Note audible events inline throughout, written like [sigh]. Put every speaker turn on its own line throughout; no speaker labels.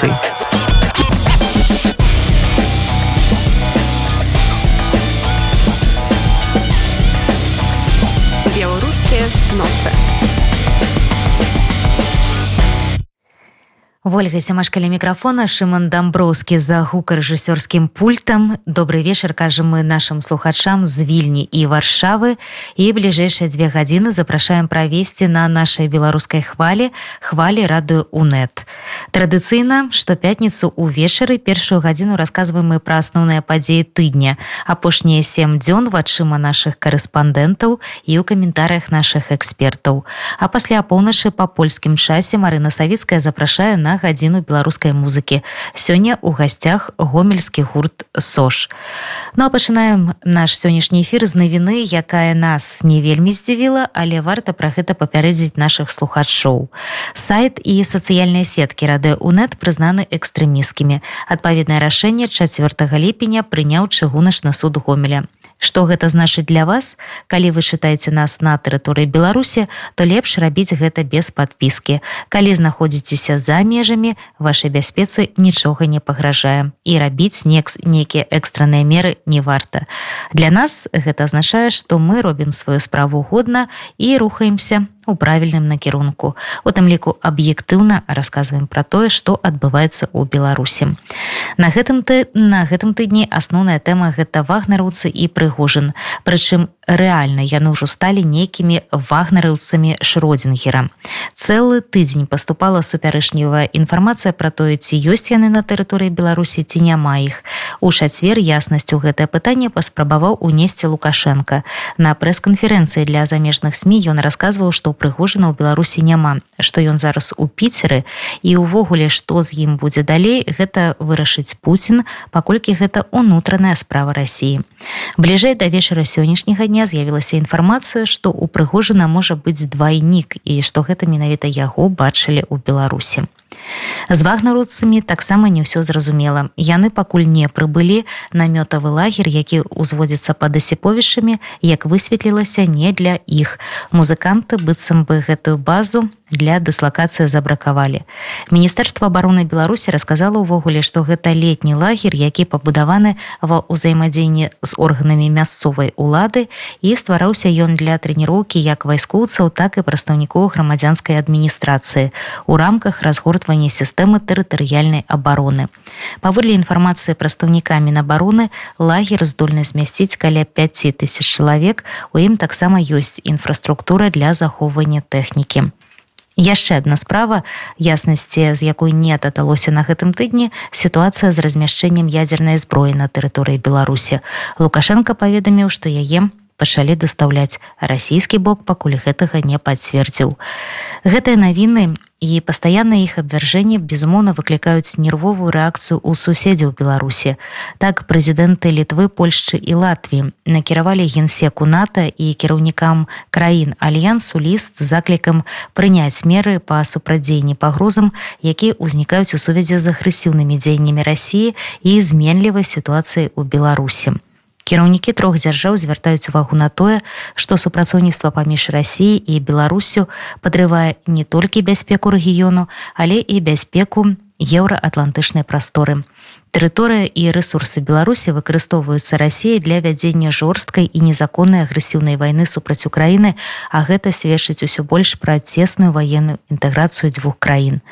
see.
Ольга сямашкаля мікрафона Шман дамброўскі за гукарэжысёрскім пультам. Добрый вечар кажам мы нашим слухачам з вільні і варшавы. І бліжэйшыя дзве гадзіны запрашаем правесці на нашай беларускай хвалі хвалі радыё унет. Традыцыйна што пятніцу увечары першую гадзіну расказваем мы пра асноўныя падзеі тыдня. Апошнія сем дзён вачыма наших карэспандэнтаў і ў каментарыях наших экспертаў. А пасля апоўначы па польскім часе Марына савецкая запрашае на на гадзіну беларускай музыкі. Сёння у гасцях гомельскі гурт сош ну а пачынаем наш сённяшні эфір з навіны якая нас не вельмі здзівіла але варта пра гэта папярэдзіць наших слухачоў. Сайт і сацыяльныя сеткі рады унет прызнаны экстрэміскімі адпаведнае рашэнне 4 ліпеня прыняў чыгуначны суд гомеля Што гэта значыць для вас, калі вы чытаеце нас на тэрыторыі Беларусі, то лепш рабіць гэта без падпіскі. Калі знаходзіцеся за межамі, вашай бяспецы нічога не пагражае і рабіць некс нейкія экстранныя меры не варта. Для нас гэта азначае, што мы робім сваю справу годна і рухаемся у правільным накірунку у тым ліку аб'ектыўна расказваем пра тое што адбываецца ў беларусі на гэтым ты на гэтым тыдні асноўная тэма гэта вагнарыўцы і прыгожын. Прычым рэальна яны ўжо сталі нейкімі вагнарыўцамі шродзінгера. Цэлы тыдзень паступала супярэчнівая інфармацыя пра тое ці ёсць яны на тэрыторыі беларусі ці няма іх. У чацвер яснасць у гэтае пытанне паспрабаваў унесці лукашенко. На прэс-канферэнцыі для замежных сМ ён расказваў што прыгожана ў беларусі няма што ён зараз у піцеры і увогуле што з ім будзе далей гэта вырашыць Пуін паколькі гэта унутраная справа рассіі бліжэй да вечара сённяшняга дня з'явілася інфармацыя што у прыгожана можа быць двайнік і што гэта менавіта яго бачылі ў беларусі З вагнаруцамі таксама не ўсё зразумела. Яны пакуль не прыбылі намётавы лагер, які ўзводзіцца пад асіповішамі, як высветлілася не для іх. Музыканты быццам бы гэтую базу для дыслакацыі забракавалі. Міністэрства обороны Беларусі расказала ўвогуле, што гэта летні лагер, які пабудаваны ва ўзаемадзеянні з органамі мясцовай улады і ствараўся ён для трэніроўкі як вайскоўцаў, так і прадстаўнікоў грамадзянскай адміністрацыі у рамках разгортвання сістэмы тэрытарыяльнай абароны. Паводле інфармацыі прадстаўніка мінабароны лагер здольны змясціць каля 5 тысяч чалавек, у ім таксама ёсць інфраструктура для захоўвання тэхнікі яшчэ одна справа яснасці з якой не дадалося на гэтым тыдні сітуацыя з размяшчэннем ядзернай зброі на тэрыторыі беларусі. Лукашенко паведаміў што яе пачалі дастаўляць расійскі бок пакуль гэтага не пацвердзіў. Гэтыя навіны і пастаянныя іх абвяржэнні безумоўна выклікаюць нервовую рэакцыю ў суседзяў беларусі. Так прэзідэнты літвы польшчы і латвіі накіравалі генсеку нато і кіраўнікам краін альянсу ліст заклікам прыняць меры па супрадзеянні пагрозам якія ўзнікаюць у сувязі з агрэсіўнымі дзеяннямі рассіі і зменлівай сітуацыі ў беларусі кіраўнікі трох дзяржаў звяртаюць увагу на тое што супрацоўніцтва паміж рассіяй і беларусю падрывае не толькі бяспеку рэгіёну але і бяспеку еўраатлантычнай прасторы. Тэрыторыя і рэсурсы беларусі выкарыстоўваюцца рассіяй для вядзення жорсткай і незаконнай агрэсіўнай вайны супраць украіны а гэта сведчыць усё больш пра цесную ваенную інтэграцыю дзвюх краін.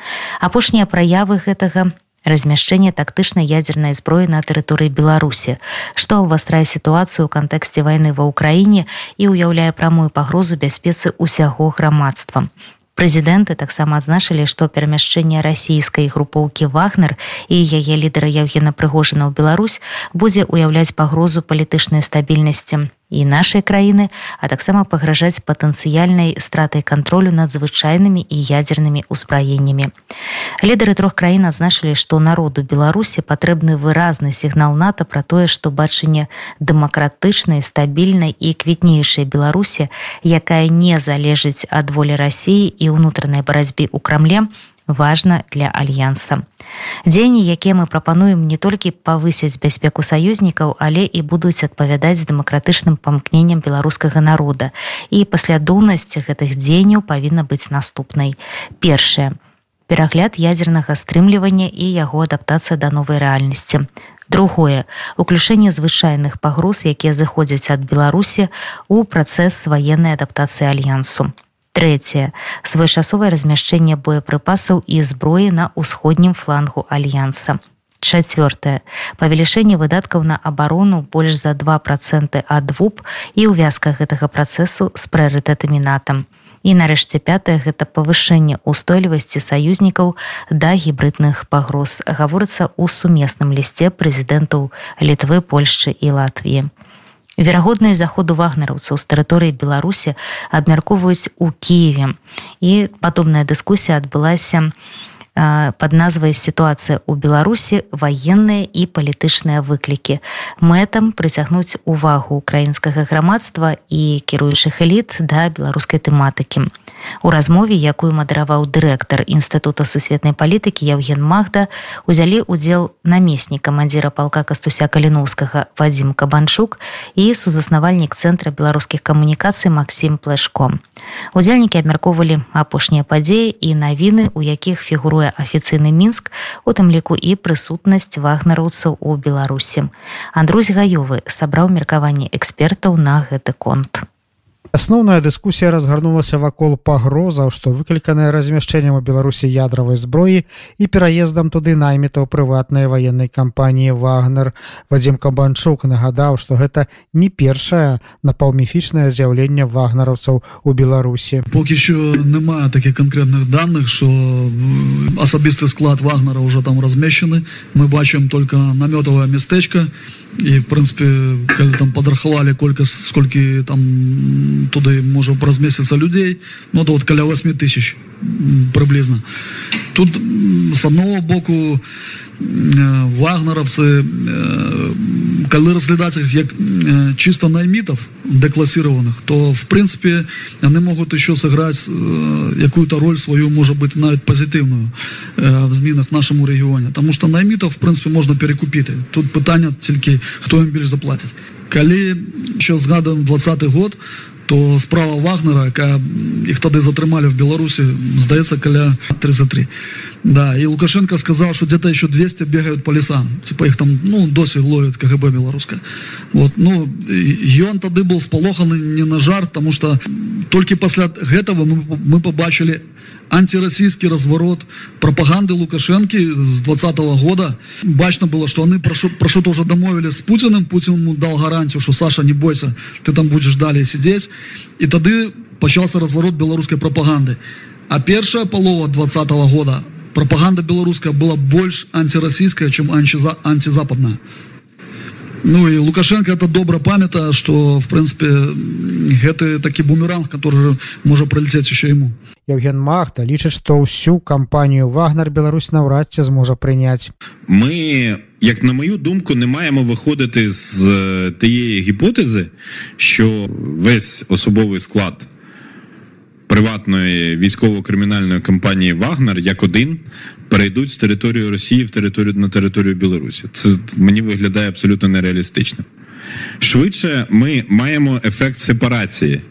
Апошнія праявы гэтага размяшчэнне тактычнай ядзернай зброі на тэрыторыі беларусі што ўвастрае сітуацыю ў кантэксце вайны ва ўкраіне і ўяўляе прамую пагрозу бяспецы ўсяго грамадства прэзідэнты таксама адзначылі што перамяшчэнне расійскай групоўкі вагнер і яе лідара евгена прыгожана ў Беларусь будзе ўяўляць пагрозу палітычнай стабільнасці і нашай краіны а таксама пагражаць патэнцыяльнай стратай кантролю над звычайнымі і ядзернымі ўзбраеннямі. Лідары трох краін адзначылі што народу беларусі патрэбны выразны сігнал нато пра тое што бачанне дэмакратычнай стабільнай і квітнейшай беларусі якая не залежыць ад волі рассіі і ўнутранай барацьбе ў крамле важна для альянса. Дзені, якія мы прапануем не толькі павысіць бяспеку саюзнікаў, але і будуць адпавядаць дэмакратычным памкненнем беларускага народа. І паслядоўнасць гэтых дзеянняў павінна быць наступнай. Першае перагляд ядзернага стрымлівання і яго адаптацыя да новай рэальнасці. Другое уключэнне звычайных пагроз, якія зыходзяць ад Беларусі ў працэс ваеннай адаптацыі альянсу. Трэцяе своечасовае размяшчэнне боепрыпасаў і зброі на ўсходнім флангу альянса. Чацвёртае. Павелічэнне выдаткаў на абарону больш за два проценты ад двуп і ўвязка гэтага працэсу з прыярытэтамі натам і нарэшце пятое гэта павышэнне устойлівасці саюзнікаў да гібридных пагроз. Гаворыцца ў сумесным лісце прэзідэнтаў літвы польшчы і латвіі верагодныя заходу вагнераўцаў з тэрыторыі беларусі абмяркоўваюць у кіеве. І падобная дыскусія адбылася у под назвай сітуацыя ў беларусі ваенныя і палітычныя выклікі мэтам прыцягнуць увагу украінскага грамадства і кіруючых эліт да беларускай тэматыкі. У размове якую мадэраваў дырэктар інстытута сусветнай палітыкі Яўген магда узялі удзел намеснік камандзіра палка кастуся каліновскага вадзім кабанчук і сузаснавальнік цэнтра беларускіх камунікацый Масім плэшком удзельнікі абмяркоўвалі апошнія падзеі і навіны у якіх фігуруе афіцыйны мінск у тым ліку і прысутнасць вагнараўцаў у беларусі. Андрусь гаёвы сабраў меркаванне экспертаў на гэты конт
Асноўная дыскусія разгарнулася вакол пагрозаў, што выкліканае размяшчэннем у Беларусі ядравай зброі і пераездам туды наймітаў прыватнай ваеннай кампаніі Вагнер. Вадзім Кабанчук нагадаў, што гэта не першае напаўміфічнае з'яўленне вагнараўцаў у Беларусі.
Покі що няма такіх канкрэтных даных, што асабісты склад вагнера ўжо там размешчаны. Мы бачым только намётавае мястэчка і в прынпе калі там падрахавалі колькасць сколькі там туды можа праз месяца людзей ну да вот каля 8 тысяч прыблізна тут с одного боку вагнеровцы калі разглядаць их як чисто наймітов декласированных то в прынцыпе яны могуць еще сыграць якую-то роль сваю можа быть нават пазітыўную в змінах нашаму рэгіоне тому что наймітов в прынцыпе можна перекупіты тут пытанне тількі хто ім больш заплатіць калі еще згадываем двадцатый год то справа вагнера якая іх тады затрымалі в беларусі здаецца каля 33 да і лукашенко сказал что где-то еще 200 бегают по лесам типа их там ну досі ловят кгб беларуска вот ну ён тады был сполоханы не на жарт тому что толькі пасля гэтага мы, мы побачили антирасійскі разворот пропаганды лукашэнкі з двадцатого года бачно было что они прошу прошу тоже дамовілі с путиным путин дал гарантию что саша не бойся ты там будешь далее сидеть і тады пачался разворот беларускай пропаганды а першая полова двадцатого года пропаганда беларуская была больш антирасійская чем анчиза антизападная Ну і лукашенко это добра памята что в прынпе гэты такі бумеранг который можа пролететь еще ему.
Евген Махта лічыць што ўсю кампанію вагнер Беларусь наўрад ці зможа прыняць.
Мы як на мою думку не маємо виходити з тієї гіпотези що весь особовий склад приватної військово-кримінальної компанії Вагнер як один перейдуть з території Росії в територію на територію Білорусі. Це мені виглядає абсолютно нереалістично. Швидше ми маємо ефект сепарації.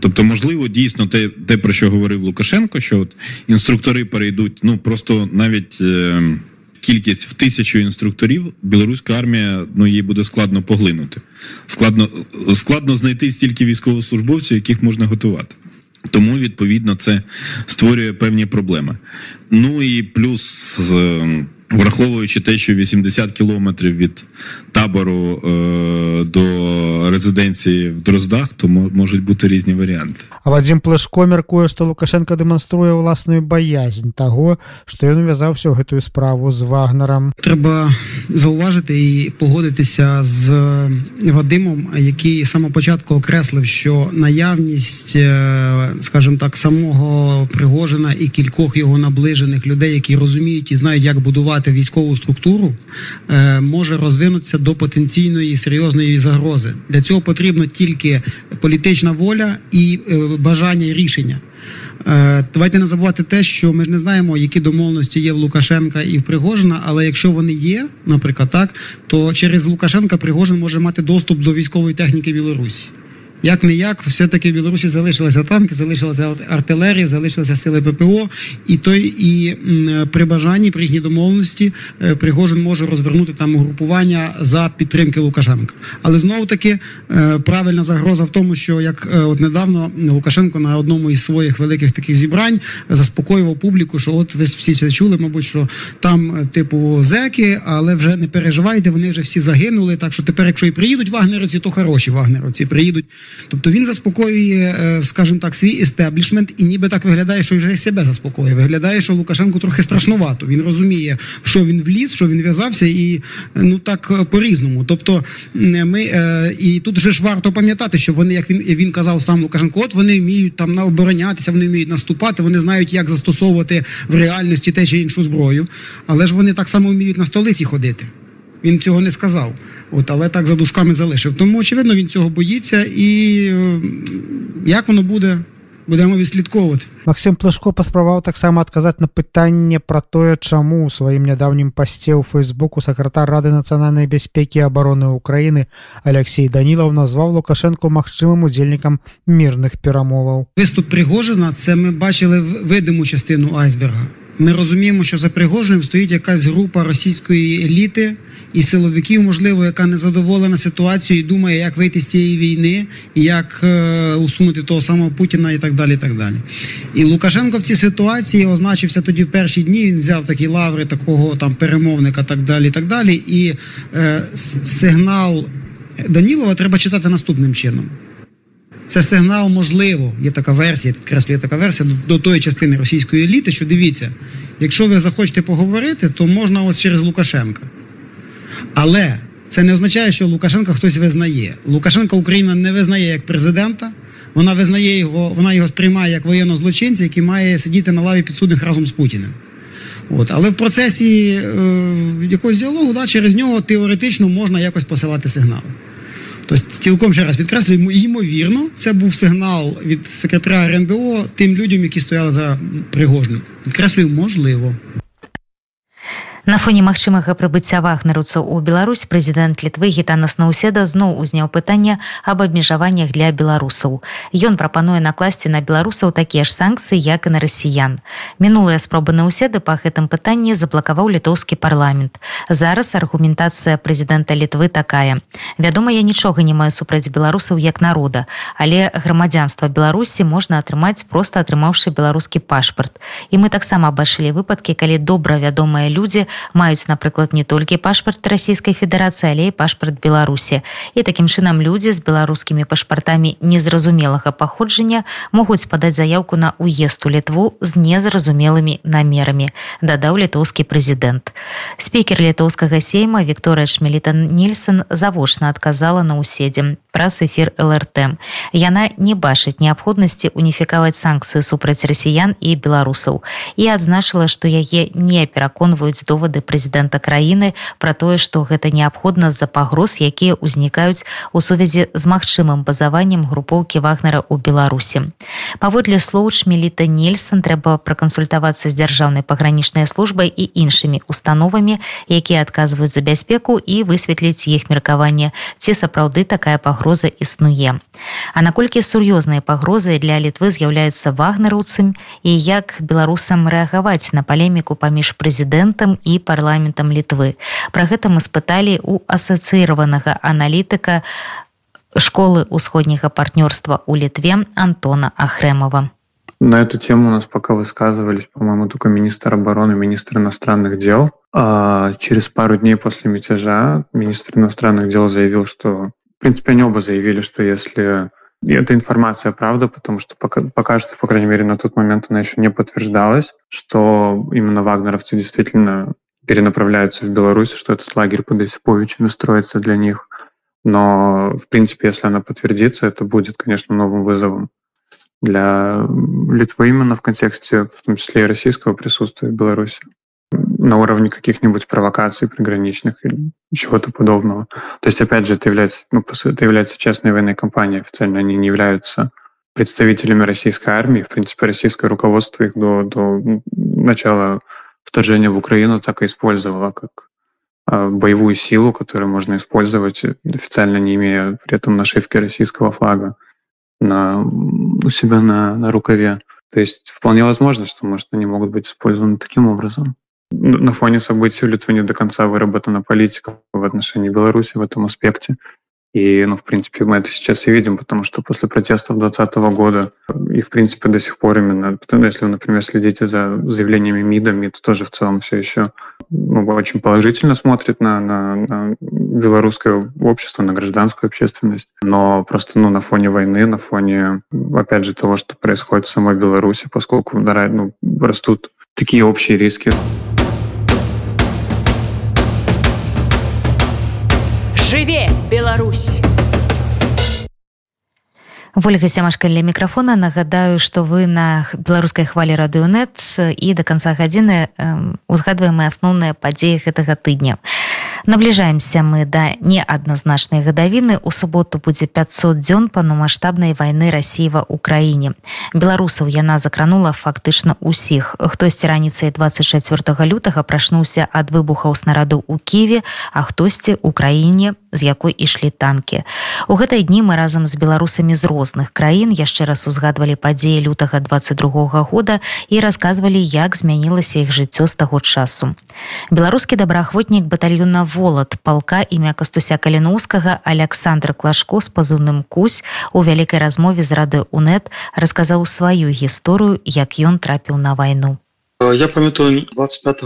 Тобто, можливо, дійсно те, те про що говорив Лукашенко, що от інструктори перейдуть, ну просто навіть. Е Кількість в тисячу інструкторів білоруська армія ну їй буде складно поглинути. Складно складно знайти стільки військовослужбовців, яких можна готувати. Тому відповідно це створює певні проблеми. Ну і плюс враховуючи те, що 80 кілометрів від табору е, до резиденції в Дроздах, то можуть бути різні варіанти.
А Вадзім Плешко мяркуе, што Лукашенко дэманструе ўласную баязнь таго, што ён увязаўся ў гэтую справу з вагнерам.
Трэба заўважыць і погодитися з Вадимом, який саме початку окреслив, що наявність, скажімо так, самого Пригожина і кількох його наближених людей, які розуміють і знають, як будувати військову структуру, може розвинутися до потенційної серйозної загрози. Для цього потрібно тільки політична воля і бажання рішення. Давайте не забувати те, що ми ж не знаємо, які домовленості є в Лукашенка і в Пригожина, але якщо вони є, наприклад, так, то через Лукашенка Пригожин може мати доступ до військової техніки Білорусі. Як не як, все-таки в Білорусі залишилися танки, залишилася артилерія, залишилися сили ППО, і той і при бажанні, при їхній домовленості, е, Пригожин може розвернути там угрупування за підтримки Лукашенка. Але знову таки е, правильна загроза в тому, що як е, от недавно Лукашенко на одному із своїх великих таких зібрань заспокоював публіку, що от ви всі це чули, мабуть, що там типу зеки, але вже не переживайте, вони вже всі загинули. Так що тепер, якщо і приїдуть вагнеровці, то хороші вагнеровці приїдуть. Тобто він заспокоює, е, скажімо так, свій істеблішмент, і ніби так виглядає, що вже себе заспокоює. Виглядає, що Лукашенко трохи страшнувато. Він розуміє, що він вліз, що він в'язався, і е, ну так е, по-різному. Тобто, ми і тут вже ж варто пам'ятати, що вони, як він він казав сам Лукашенко, от вони вміють там оборонятися, вони вміють наступати, вони знають, як застосовувати в реальності те чи іншу зброю, але ж вони так само вміють на столиці ходити. Він цього не сказав. От, але так за дужками залишив. Тому, очевидно, він цього боїться, і е, як воно буде, будемо відслідковувати.
Максим Плешко паспрабаваў таксама адказаць на пытанне пра тое, чаму у сваім нядаўнім пасце ў фейсбуку сакратар рады нацыянальнай бяспекі абароны ўкраіны Алексей Данілаў назваў лукашэнку магчымым удзельнікам мірных перамоваў.
Выступ прыгожана це ми бачили видиму частину айсберга. Ми розуміємо, що за Пригожиним стоїть якась група російської еліти і силовиків, можливо, яка не задоволена ситуацією і думає, як вийти з цієї війни, як е, усунути того самого Путіна і так далі. І так далі. І Лукашенко в цій ситуації означився тоді в перші дні. Він взяв такі лаври такого там перемовника, так далі. І так далі. І е, сигнал Данілова треба читати наступним чином. Це сигнал, можливо, є така версія, підкреслює така версія до, до тої частини російської еліти, що дивіться, якщо ви захочете поговорити, то можна ось через Лукашенка. Але це не означає, що Лукашенка хтось визнає. Лукашенка Україна не визнає як президента, вона визнає його, вона його сприймає як воєнного злочинця, який має сидіти на лаві підсудних разом з Путіним. От. Але в процесі е, якогось діалогу да, через нього теоретично можна якось посилати сигнали. Тобто, цілком ще раз підкреслюємо, ймовірно, це був сигнал від секретаря РНБО тим людям, які стояли за Пригожним. Підкреслюю, можливо.
На фоне магчымага прыбыцця вагнераўцаў у Беларусь прэзідэнт літвы гітанас наўседа зноў узняў пытанне аб абмежаваннях для беларусаў. Ён прапануе накласці на беларусаў такія ж санкцыі, як і на расіян. Мінулыя спробы наўседы па гэтым пытанні заблакаваў літоўскі парламент. Зараз аргументацыя прэзідэнта літвы такая. Вядома, я нічога не маю супраць беларусаў як народа, але грамадзянства Беларусі можна атрымаць проста атрымаўшы беларускі пашпарт. І мы таксама бачылі выпадкі, калі добра вядомыя людзі, маюць напрыклад не толькі пашпарт расійскай федэрацыі але і пашпарт беларусі. І такім чынам людзі з беларускімі пашпартамі незразумелага паходжання могуць падаць заявку на уезд у літву з незразумелымі намерамі дадаў літоўскі прэзідэнт. Спікер літоўскага сейма Вікторыя шмеліта нельсон завочна адказала на ўседзе праз эфир лрт. Яна не бачыць неабходнасці уніфікаваць санкцыі супраць расіян і беларусаў і адзначыла што яе не пераконваюць довод довады прэзідэнта краіны пра тое што гэта неабходна з-за пагроз якія ўзнікаюць у сувязі з магчымым базаваннем групоўкі вагнера ў беларусі. Паводле слоў шмеліта нельсон трэба пракансультавацца з дзяржаўнай пагранічнай службай і іншымі установамі якія адказваюць за бяспеку і высветліць іх меркаванне. Ці сапраўды такая пагроза існуе? А наколькі сур'ёзныя пагрозы для літвы з'яўляюцца вагнераўцам і як беларусам рэагаваць на палеміку паміж прэзідэнтам і парламентам літвы. Про гэта мы спыталі у асацыіраванага аналітыка школы усходняга партнёрства у літве антона ахрэмова.
На эту тему у нас пока высказывались по-моему только министр обороны министр иностранных дел. А через пару дней после мятежа министр иностранных дел заявил что в принципе они оба заявили что если И эта информация правда, потому что пока, пока что, по крайней мере, на тот момент она еще не подтверждалась, что именно вагнеровцы действительно перенаправляются в Беларусь, что этот лагерь под Осиповичами строится для них. Но, в принципе, если она подтвердится, это будет, конечно, новым вызовом для Литвы именно в контексте, в том числе и российского присутствия в Беларуси на уровне каких-нибудь провокаций приграничных или чего-то подобного. То есть, опять же, это является, ну, по сути, это является частной военной компанией официально. Они не являются представителями российской армии. В принципе, российское руководство их до, до начала вторжения в Украину так и использовало как а, боевую силу, которую можно использовать, официально не имея при этом нашивки российского флага. на, у себя на, на рукаве. То есть вполне возможно, что может они могут быть использованы таким образом. На фоне событий в Литве не до конца выработана политика в отношении Беларуси в этом аспекте. И, ну, в принципе, мы это сейчас и видим, потому что после протестов 2020 года и, в принципе, до сих пор именно, потому, если вы, например, следите за заявлениями МИДа, МИД тоже в целом все еще ну, очень положительно смотрит на, на, на белорусское общество, на гражданскую общественность. Но просто ну, на фоне войны, на фоне, опять же, того, что происходит в самой Беларуси, поскольку ну, растут такие общие риски.
Жыве Беларусь! Вольга сямашка для мікрафона. Нагадаю што вы на беларускай хвалі радыёнет і да канца гадзіны узгадваем мы асноўныя падзеі гэтага тыдня. Набліжаемся мы да неадназначнай гадавіны. У суботу будзе 500 дзён паўнамасштабнай вайны рассіі ва ўкраіне беларусаў яна закранула фактычна ўсіх. Хтосьці раніцай 24 лютага прачнуўся ад выбухаў снараду ў ківе а хтосьці у краіне з якой ішлі танкі. У гэтай дні мы разам з беларусамі з розных краін яшчэ раз узгадвалі падзеі лютага 22 года і расказвалі як змянілася іх жыццё з таго часу. Беларускі добраахвотнік батальёна волат палка імя кастуся каліноўскага александр клашко з пазыўным кусь у вялікай размове з рады унет расказаў сваю гісторыю як ён трапіў на вайну.
Я памятаю 25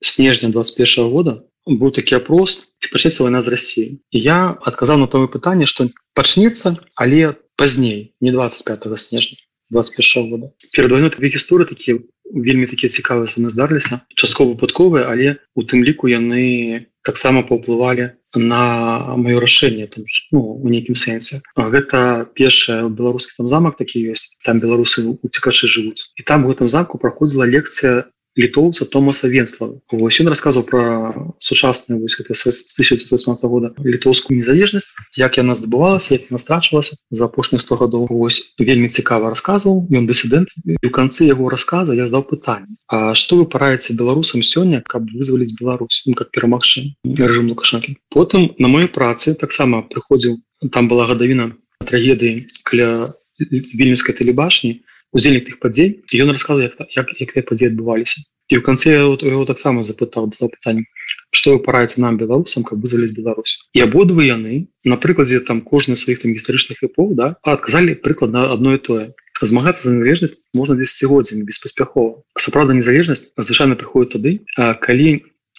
снежня 21 года быў такі апрос ці пачнецца вайна з рассіі я адказаў на тое пытанне што пачнецца але пазней не 25 снежня 21 года перад войной такія гісторыі такія вельмі такія цікавыя самы здарыліся часткова выпадковыя але у тым ліку яны таксама паўплывалі на маё рашэнне там ну, у нейкім сэнсе. Гэта першая беларускі там замак такі ёсць там беларусы уцікачы жывуць. І там у гэтым замку праходзіла лекцыя літоўца томаса венслава вось ён расказаў про сучасную вось 1918 года літоўскую незалежнасць як яна здабывалася як настрачвалася за апошніх 100 гадоў. Вось вельмі цікава расказваў ён дысідэнт у канцы яго рассказа я здаў пытанне А что вы параеце беларусам сёння каб вызваліць Беларусь ну, как перамагчы рэжым лукашанкі потым на маёй працы таксама прыходзіў там была гадавіна трагедыі каля вільнюскай тэлебашні удзельнік тых падзей ён расказаў як, як, як як падзеі адбываліся і ў канцы яго таксама запытаў пытанне што вы параеце нам беларусам каб вызваліць Беларусь і абодва яны на прыкладзе там кожны сваіх там гістарычных эпох да адказалі прыкладна одно і тое змагацца за незалежнасць можна дзесяцігоддзямі беспаспяхова сапраўда незалежнасць звычайна прыходит тады калі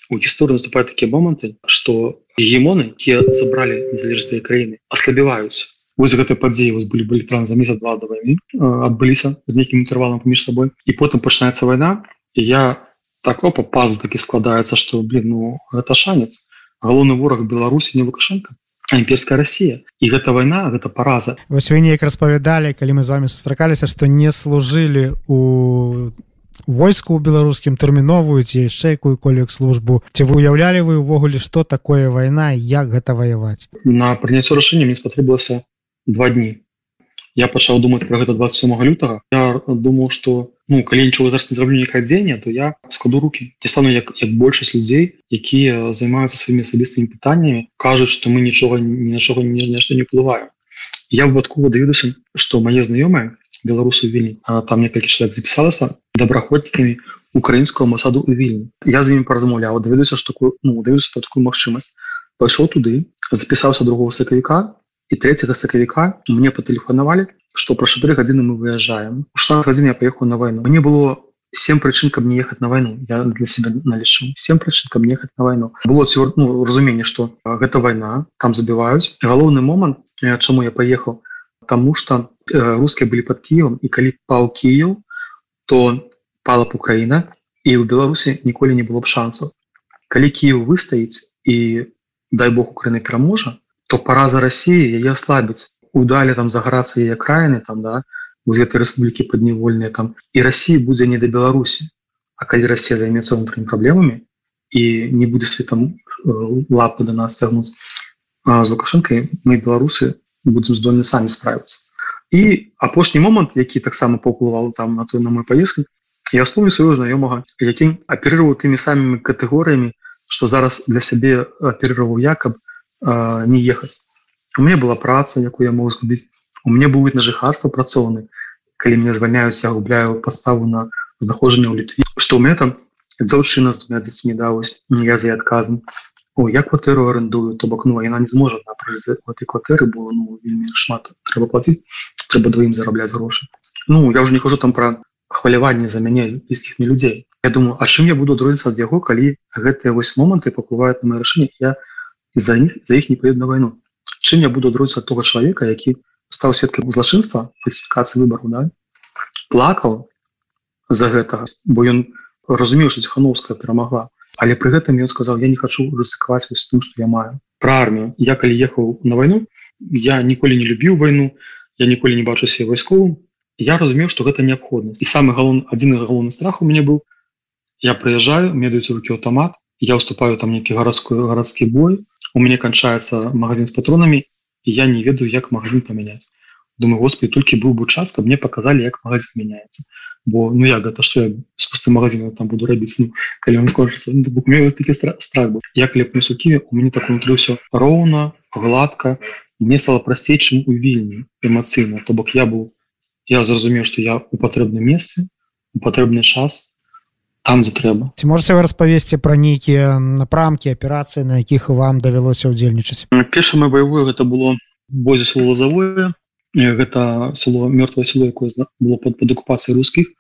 у гісторыі наступае такія моманты што гемоны якія забралі незалежныя краіны аслабіваюць вось гэтай падзеі вас былі былі тран за месяц два да войны адбыліся з нейкім інтэрвалам паміж сабой і потым пачынаецца вайна і я так опа пазл такі складаецца што блин ну гэта шанец. Галоўны вораг беларусі не лукашенко імперская Росія і гэта вайна гэта параза
вось вы неяк распавядалі калі мы з вами сустракаліся што не служылі у войску беларускім тэрміновую ці яшчэ якую-колек службу. Ці вы уяўлялі вы ўвогуле што такое вайна як гэта ваяваць
на прыняццё рашэння мне спатрэбілася два дні. Я пачаў думаць про гэта 27 лютага. Я думаў что ну калі нічого зараз не зраблю ніякае дзеяння то я складу руки не стану як як большасць людзей якія займаюцца сваімі асабістымі пытаннямі кажуць что мы нічога ні на чого не нешта не плываю я выпадкова даведуся что мае знаёмыя беларусы вільні там некалькі чалавек запісалася добраходнікамі украінскую масаду у вільні. Я з імі паразмаўляў даведуся такую ну даюся такую магчымасць. Пайшоў туды запісаўся другого сакавіка і 3 сакавіка мне патэлефанавалі что про 4 гадзіны мы выязджаем у 16 гадзін я поехал на войну. Мне было 7 прычын каб не ехаць на войну. Я для себя налічу 7 прычын каб ехаць на войну. Было цвёр, ну, разуменне что гэта война там забіваюць галоўны момант чаму я поехал тому что рускія былі под кіевом і калі паў кіев то пала б украина і у беларусі ніколі не было б шансаў калі кіев выстаіць і дай бог украины пераможа то параза России яе ослабіць удалі там заграцца яе краіны там да з гэтай рэспублікі падневольныя там і России будзе не да Беларусі А калі Россия займецца унутрымі праблемамі і не будзе светом э, лапы до нас цягнуць з лукашэнкай мы беларусы будем здольны самі справіцца і апошні момант які таксама паўплывал там на той на мой поездку я вспомню свайго знаёмага які аперироваў тымі самымі катэгорыямі что зараз для сябе аперироваў якоб не ехаць у меня была праца якую я мог згубіць. У меня быў на жыхарства працоўны калі мне звальняюць я губляю паставу на знаходжанне ў літве. Што ў меня там дзяўчына з двумя дзецьмі даўось я за адказан О, я кватэру арендую то бок ну яна не зможа этой кватэры было ну, вельмі шмат трэба платіць трэба двоім зарабляць грошы. Ну я уже не хожу там про хваляванне за мяне блізкіх мне людзей. Я думаю а чым я буду друзіцца ад яго калі гэтыя вось моманты паплываюць на мае рашэнне я за них за іх не поеду на войну чым я буду друзіцца того чалавека які стаў сведкай злачынства фальсифікацыі выбору да? плакаў за гэтага бо ён разумеў что ціхановская перамагла. Але пры гэтым ён сказаў я не хочу рысыкаваць вось тым что я маю. Про армію. Я калі ехаў на войну я ніколі не любіў войну я ніколі не бачу себе вайсковым. Я разумеў что гэта неабходнасць. І самый галон адзін галоўны страх у мяне быў. Я прыязджаю медаюць руки аўтамат я уступаю там нейкі гарадскую гарадскі бой у мяне канчаецца магазин з патронамі і я не ведаю як магазин памяняць думаю господи толькі быў бы час каб мне показалі як магазин мяняецца бо ну як гэта что я с пустым магазином там буду рабіць ну калі он скончыцца ну, такі страх быў я калі не сукі у мяне так унутры все роўна гладка мне стало прасцей чым у вільні эмацыйна то бок я быў я зразумеў что я у патрэбным месцы у патрэбны час там за трэба
ці можете вы распавесці пра нейкія напрамкі аперацыі на якіх вам давялося ўдзельнічаць
перша мое баявое гэта было бозе лозавое гэта село мёртвое село якое было под под акупацыяй рускіх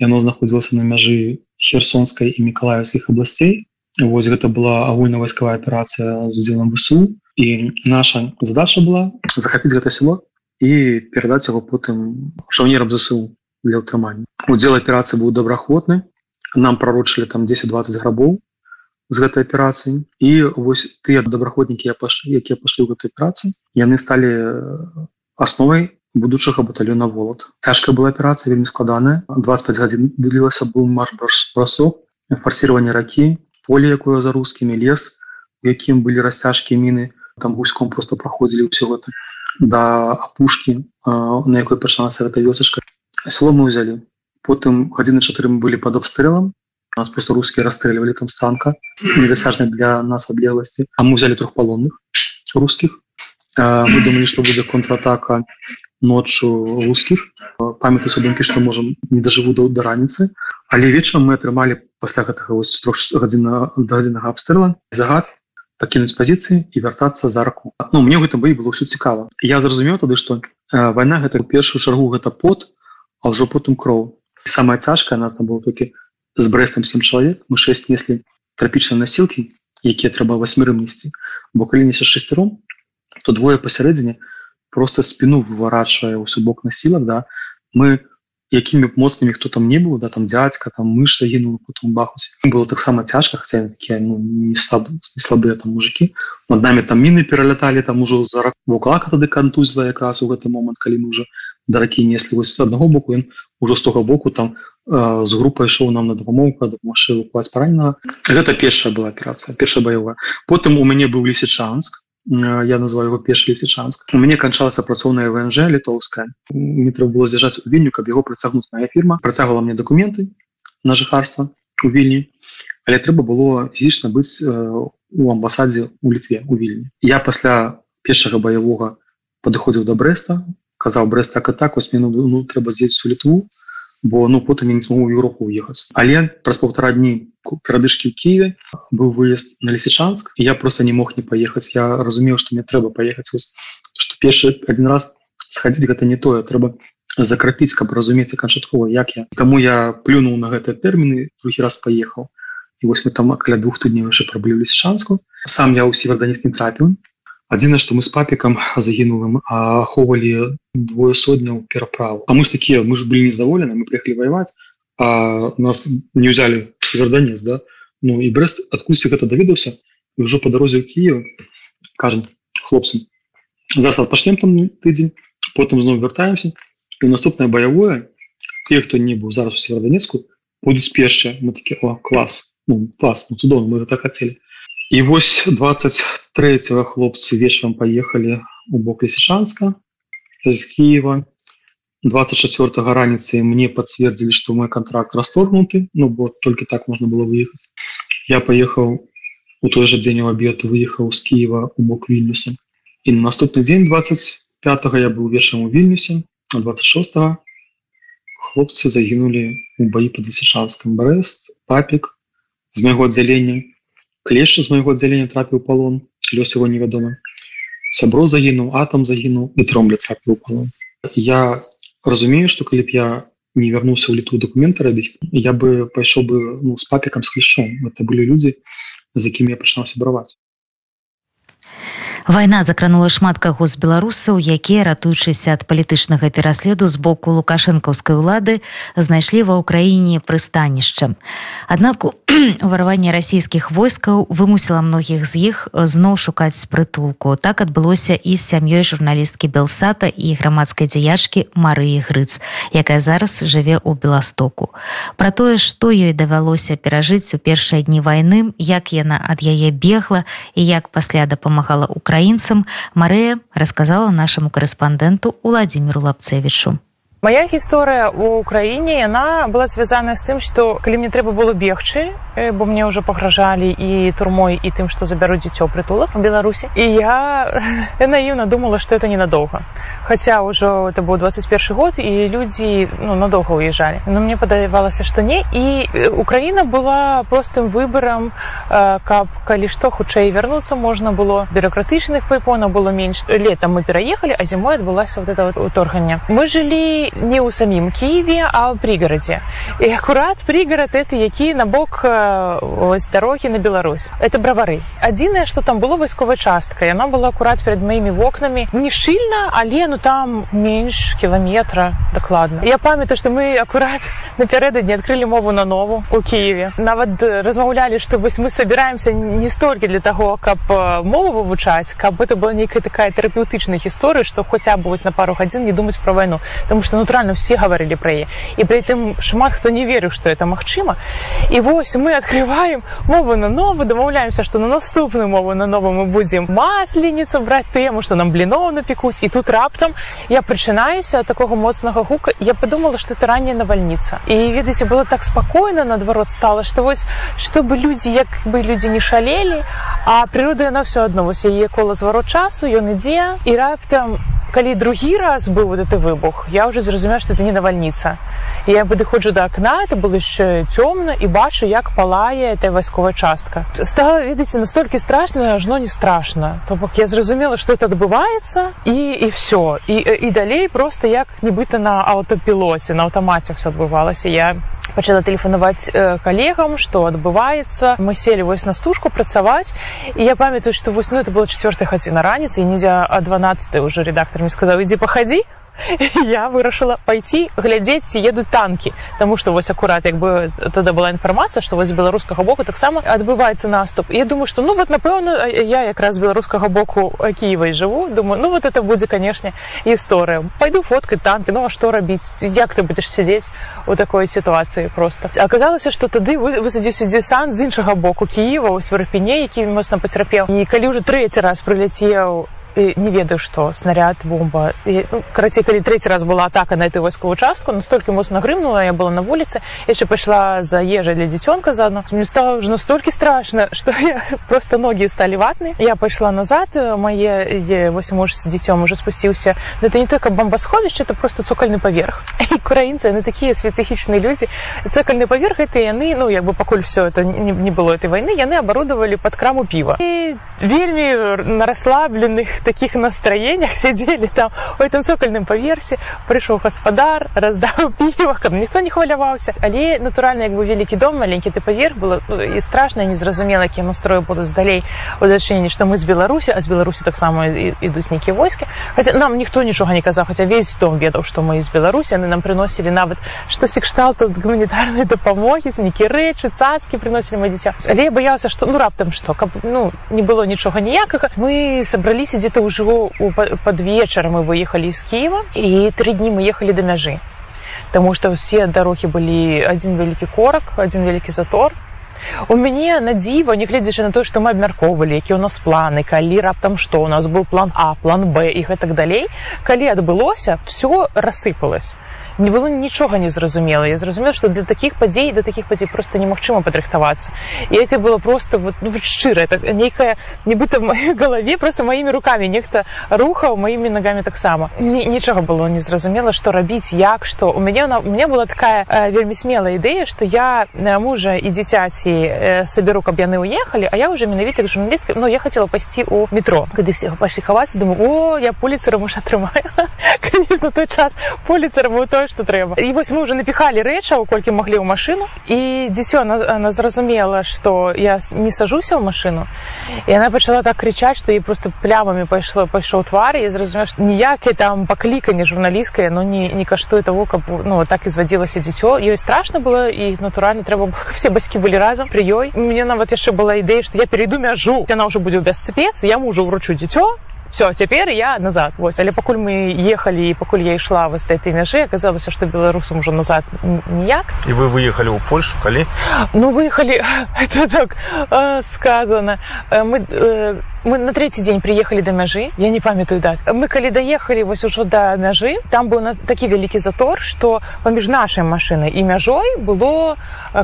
яно знаходзілася на мяжы херсонскай і мікалаевскіх абласцей Вось гэта была агульна-вайсковая аперацыя з удзелам высу і наша задача была захапіць гэта село і перадаць яго потым шаўнерам засу для ўтрымання. Удзел аперацыі быў добраахвотны нам прарочылі там 10-20 грабоў з гэтай аперацыі і вось тыя добраходнікі я пашлі якія пашлі ў гэтай працы яны сталі асновай будучага батальона волат цяжкая была аперацыя вельмі складаная 25 гадзін вылілася быў марш бросок фарсирование ракі поле якое за рускімі лес у якім былі расцяжкі міны там гуськом просто праходзілі ўсё гэта да апушкі на якой пачалася гэта вёсачка село мы ўзялі потым гадзіны чатыры мы былі под обстрэлам. Нас просто рускія расстрэльвалі там станка недасяжна для нас адлегласці. А мы взяли трох палонных рускіх мы думалі што будзе контратака ноччу рускіх. Памяты судынкі што можам не дажыву да да раніцы. Але вечарам мы атрымалі пасля гэтага гадзіна да гадзіннага абстрэла загад пакінуць пазіцыі і вяртацца за раку. Ну мне гэта бой было ўсё цікава. Я зразумеў тады што вайна гэта першую чаргу гэта пот а ўжо потым кроў самая цяжкая нас там было толькі з брэстам сем чалавек мы 6 неслі трапічныя насілкі якія трэба восьмерым несці бо калі несе шестером то двое пасярэдзіне просто спину выворачивая ўсё бок насілак да. Мы якімі б моцнымі хто там не быў да там дядзька там мыш загінул потом бахуць было таксама цяжка хотя такія ну, не слаб не слабыя там мужики. Над нами там міны пераляталі там ужо за вуклака тады кантузла якраз у гэты момант калі мы уже даракі неслі вось аднаго боку ён ужо з тога боку там э, з групай ішоў нам на дапамогу машину паранена. Гэта першая была аперацыя першая баявая. Потым у мяне быў лісічанск я называю его першы лісічанск. У мяне канчалася працоўная внж літоўская. Не трэба было з'язджаць у вільню каб яго працягнуць. Моя фірма працягвала мне документы на жыхарства у вільні але трэба было фізічна быць у амбасадзе у літве у вільні. Я пасля першага баявога падыходзіў до брэста казаў брэст так і так вось міну ну, трэба з'ець у літву бо ну потым я не смогу Еўропу уехаць але праз полтора дні перадышки ў Киеве быў выезд на лісічанск я просто не мог не поехаць я разумеў что мне трэба поехаць что першы один раз сходить гэта не тое трэба закрапіць каб разумець канчаткова як я. Тому я плюнул на гэтыя тэрміны другі раз поехал. І вось мы там каля двух тыдняў яшчэ праблю лісічанску сам я ў северданіс не трапіў адзіна што мы з папікам загінулым ахоўвалі двое сотняў пераправу А мы ж такія мы ж былі незадаволены мы приехали воеваць а нас не ўзялі верданец да Ну і брест адкульсьці гэта даведаўся ўжо по дарозе ў Киев кажам хлопцам зараз пачнем там тыдзень потым зноў вяртаемся і наступнае баявое те хто не быў зараз у северданецку будуць пешча мы такі о клас ну, клас ну, цудоўно мы так хацелі І вось 23 хлопцы вечарам паехалі у бок лісічанска з Киева 24 раніцы мне пацвердзілі што мой контракт расторгнуты Ну бо толькі так можна было выехаць я паехаў у той жа дзень у абед выехаў з Киева у бок вільнюса і на наступны дзень 20 25 я быў вечарам у вільнюсе 26 хлопцы загінулі у баі под лісішанскім брест папік з майго аддзялення клешча з майго аддзялення трапіў палон лёс его невядома сябро загінуў атам загінуў і тромля трапіў палон я разумею что калі б я не вярнуўся ў літу документы рабіць я бы пайшоў бы ну с папікам с клішом это былі людзі з якімі я пачынаў сябраваць
Вайна закранула шмат каго з беларусаў, якія, ратуючыся ад палітычнага пераследу з боку лукашэнкаўскай улады, знайшлі ва ўкраіне прыстанішча. Аднак [clears throat] уварванне расійскіх войскаў вымусіла многіх з іх зноў шукаць прытулку. Так адбылося і з сям'ёй журналісткі Белсата і грамадскай дзяячкі Марыі Грыц, якая зараз жыве ў Беластоку. Пра тое, што ёй давялося перажыць у першыя дні вайны, як яна ад яе бегла і як пасля дапамагала ў украінцам Марыя расказала нашаму корэспандэнту Уладзіміру Лапцевічу.
Моя гісторыя ў краіне яна была звязаная з тым, што калі мне трэба было бегчы, бо мне ўжо пагражалі і турмой і тым, што забяруць дзіцё прытулак у Беларусі. І я, [laughs] я наіўна думала, што это ненадоўга. Хаця ўжо это быў 21 год і людзі ну, надоўга ўязджалі. Но мне падавалася, што не. І Украіна была простым выбарам, каб калі што хутчэй вярнуцца можна было бюрократычных прыпонаў было менш. Летам мы пераехалі, а зімой адбылася вот это вот уторганне. Мы жылі не ў самім кіеве а ў прыгарадзе і акурат прыгарад это які на бок ось дарогі на Беларусь. Это бравары адзінае что там было вайсковая частка яна была акурат перед маімі вокнамі не шчыльна але ну там менш кіламетра дакладна я памятаю что мы акурат [laughs] напярэдадні адкрылі мову на нову у кіеве нават размаўлялі что вось мы собираемся не столькі для того каб мову вывучаць каб это была нейкая такая тэрапеўтычная гісторыя что хотя бы вось на пару гадзін не думаць про вайну потому что натуральна все гаварылі пра яе і пры тым шмат хто не верыў што это магчыма і вось мы открываем мову на нову дамаўляемся што на наступную мову на нову мы будзем масленіцу браць тэму што нам бліноў напекуць і тут раптам я прычынаюся ад такога моцнага гука. Я подумала что это ранняя навальніца і ведаеце было так спакойна наадварот стала што вось чтобы людзі як бы людзі не шалелі а прырода яна все адно вось яе кола зварот часу ён ідзе і раптам калі другі раз быў вот это выбух я уже зразумею что это не навальніца я падыходжу до окна это было яшчэ цёмна і бачу як палае эта вайсковая частка. Стала ведаеце настолькі страшна ажно не страшно. То бок я зразумела что это адбываецца і і все. І і далей просто як нібыта на аўтапілосе на аўтамаце все адбывалася я пачала тэлефанаваць калегам што адбываецца мы селі вось на стужку працаваць і я памятаю што вось ну это было четверт гадзіна раніцы і нельзя а 12 уже редактор мне сказаў ідзі пахадзі [laughs] я вырашыла пайти глядзець ці едуць танкі Таму што вось акурат як бы тада была інфармацыя што вось беларускага боку таксама адбываецца наступ. Я думаю што ну вот напэўна я якраз беларускага боку кіевай жыву думаю ну вот это будзе канешне гісторыя пайду фоткай танкі ну а што рабіць як ты будзеш сядзець у такой сітуацыі просто? Аказалася што тады высадзіўся дзесант з іншага боку кіева ў сварпіне які моцна пацярпеў і калі ўжо трэці раз прыляцеў не ведаю што снаряд бомба. І, ну, карацей калі трэці раз была атака на эту вайсковую частку настолькі моцна грымнула я была на вуліцы яшчэ пайшла за ежай для дзіцёнка заадно мне стало уже настолькі страшна [laughs] што я просто ногі сталі ватны я пайшла назад мае восьось муж з дзіцём уже спусціўся. Это не только бомбасховішча это просто цокальны паверх. [laughs] І украінцы яны такія спецыфічныя людзі. Цокальны паверх это яны ну як бы пакуль все это не, не было этой войны яны абарудавалі под краму піва. І вельмі на расслабленых таких настроениях сидели там у этом цокольным паверсе прыйшоў гаспадар раздаў [laughs] піва каб ніхто не хваляваўся але натуральна як бы вялікі дом маленькі ты паверх было ну, і страшна незразумела якія настрою будуць далей у дачыненні што мы з беларусі а з беларусі таксама ідуць нейкія войскі хаця нам ніхто нічога не казаў хаця весь дом ведаў што мы з беларусі яны нам прыносілі нават штосьці кшталту гуманітарнай дапамогі нейкія рэчы цацкі прыносілі ма дзіця але я баяўся што ну раптам што каб ну не было нічога ніякага мы сабраліся дзе где-то ўжо под вечар мы выехалі з Киева і тры дні мы ехалі да мяжы Таму што ўсе дарогі былі адзін вялікі корак адзін вялікі затор. У мяне на дзіва нягледзячы на тое што мы абмяркоўвалі які ў нас планы калі раптам што у нас быў план а план б і гэтак далей калі адбылося все рассыпалось не было нічога не зразумела я зразумела что для таких падзей да таких падзей просто немагчыма падрыхтавацца. І это было просто вот, ну, вот шчыра это нейкая нібыта в маёй галаве просто маімі руками. Нехта рухаў маімі ногами таксама нічога было незразумела что рабіць як что. У мяне у меня была такая э, вельмі смелая ідэя что я э, мужа і дзіцяці э, саберу каб яны уехали а я уже менавіта журналістка но ну, я хотела пайсці у метро. Кады всех пашлі хаваць думаю о я поліцера муж атрымаю [laughs] конечно той час поліцера быў тое что трэба і вось мы уже напіхалі рэчаў колькі маглі ў машину. І дзіцё она, она зразумела что я не сажуся ў машину. І она пачала так кричаць что ей просто плямамі пайшло пайшоў твар і зразумеў ніякае там пакліканне журналісткае но не не каштуе того каб ну так извадзілася дзіцё ёй страшно было і натуральна трэба все бацькі былі разам при ёй мне нават яшчэ была ідэя что я перейду мяжу. Яна ўжо будзе без спец я мужу ўручу дзіцё все цяпер я назад. Вось але пакуль мы ехалі і пакуль я ішла вось этой мяжы аказалася што беларусам ужо назад ніяк
і вы выехалі ў польшу калі
ну выехалі [laughs] это так э, сказано. Мы э, мы на третий дзень приехали до мяжы я не памятаю дат мы калі даехалі вось ужо да мяжы там быў на такі вялікі затор что паміж нашай машинай і мяжой было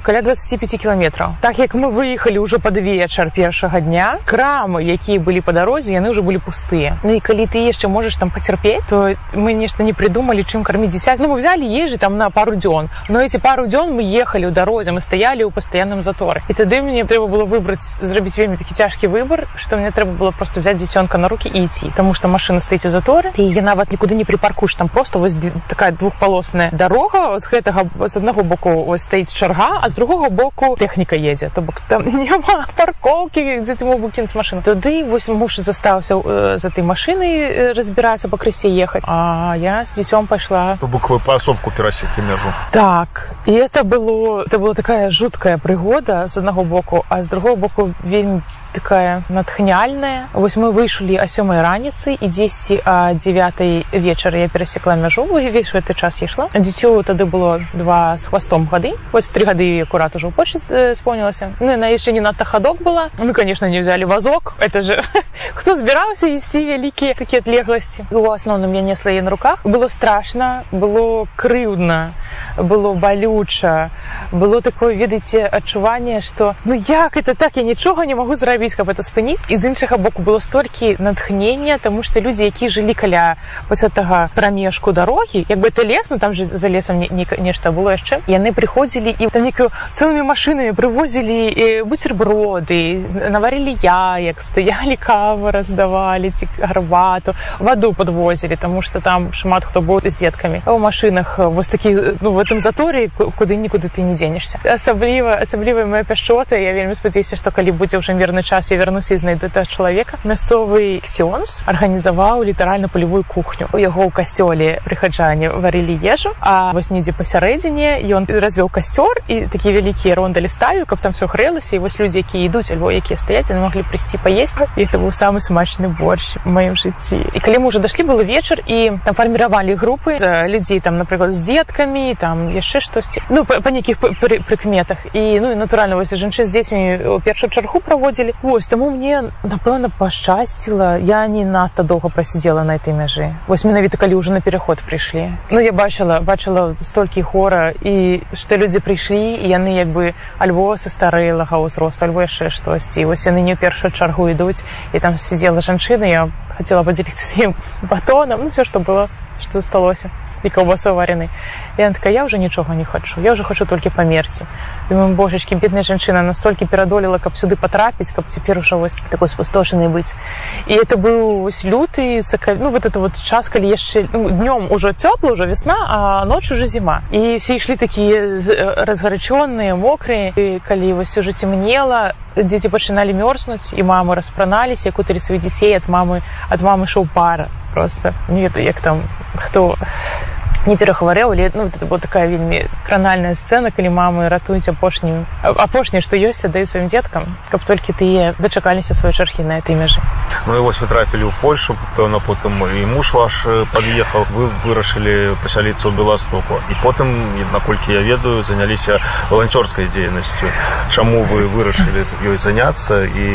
каля 25 кіламетраў так як мы выехалі ўжо пад вечар першага дня крамы якія былі по дарозе яны ўжо былі пустыя Ну і калі ты яшчэ можаш там пацярпець то мы нешта не придумалі чым карміць дзіця ну мы взяли ежы там на пару дзён но эти пару дзён мы ехалі ў дарозе мы стаялі ў пастаянным заторы і тады мне трэба было выбраць зрабіць вельмі такі цяжкі выбор что мне трэба трэба было просто взять дзіцёнка на руки і ідці тому что машина стаіць у заторы і я нават нікуды не припаркуш там просто вось такая двухполосная дорога з гэтага з аднаго боку ось стаіць чарга а з другого боку тэхніка едзе то бок там [laughs] няма паркоўкі дзе ты мог кінуць машину. Тады вось муж застаўся э, за этой машиной разбірацца пакрысе ехаць а я з дзіцём пайшла
то буквы паасобку перасеклі мяжу
так і это было это была такая жуткая прыгода з аднаго боку а з другого боку вельмі такая натхняльная. Вось мы выйшлі а сёмай раніцы і дзесьці а девятой вечара я перасекла мяжу увесь гэты час ішла. Дзіцё тады было два з хвастом гады. Вось три гады акурат ужо больше спомнілася. Ну на яшчэ не надта хадок была. Мы конечно не взяли вазок. Это же [laughs] хто збіраўся ісці вялікія такія адлегласці. У асноўным я несла на руках. Было страшно было крыўдна было балюча. Было такое ведаеце адчуванне что ну як это так? Я нічога не могу зрабіць рабіць каб это спыніць і з іншага боку было столькі натхнення тому что людзі які жылі каля вось гэтага прамежку дарогі як бы это лес ну там же за лесам не, не, нешта было яшчэ яны прыходзілі і там некую цэлымі машинамі прывозілі бутерброды наварілі яек стаялі кавы раздавалі ці гарбату ваду подвозілі тому что там шмат хто быў з деткамі а ў машинах вось такі ну в этом заторе куды нікуды ты не дзенешся асабліва асаблівая моя пяшчота я вельмі спадзяюся што калі будзе ўжо мірны час я вярнуся і знайду да чалавека мясцовы ксёнз арганізаваў літаральна палевую кухню. У яго ў касцёле прыхаджане варылі ежу а вось недзе пасярэдзіне ён развёў касцёр і такія вялікія рондалі ставю каб там все грэлася і вось людзі якія ідуць альбо якія стаяць яны маглі прыйсці паесць это быў самы смачны борщ в маім жыцці і калі мы уже дашлі было вечар і там фарміравалі групы людзей там напрыклад з деткамі там яшчэ штосьці ну па, па нейкіх прыкметах і ну і натуральна вось жанчын з дзецьмі у першую чаргу праводзілі Вось таму мне напэўна пашчасціла. Я не надта доўга прасидзела на этой мяжы. Вось менавіта калі ўжо на пераход прыйшлі. Ну я бачыла бачыла столькі хора і што людзі прыйшлі і яны як бы альбо са старэлага ўзросту альбо яшчэ штосьці. Вось яны не ў першую чаргу ідуць і там сидзела жанчына я хацела падзяліцца з ім батонам ну все што было што засталося. І каўбасой варены я такая я уже нічога не хочу. Я уже хочу толькі памерці думаю божачки бедная жанчына настолькі перадолела каб сюды потрапіць каб цяпер ужо вось такой спустошаны быць і это быў вось люты сака... ну вот это вот час калі яшчэ ну, днём ужо цёпла ўжо весна а ноч уже зіма і все ішлі такія разгарачоныя мокрые. І калі вось уже цемнела дзеці пачыналі мёрзнуць і мамы распраналіся куталі сваіх дзяцей ад мамы ад мамы шоу пара просто. Не ведаю як там хто не перахварэў але ну это была такая вельмі кранальная сцена калі мамы ратуюць апошнюю апошняе што ёсць аддаю сваім дзеткам каб толькі тыя дачакаліся свае чархі на этой мяжы
ну і вось вы трапілі ў польшу пэўна потым і муж ваш пад'ехаў вы вырашылі пасяліцца ў беластоку і потым наколькі я ведаю заняліся валанцёрскай дзейнасцю чаму вы вырашылі ёй заняцца і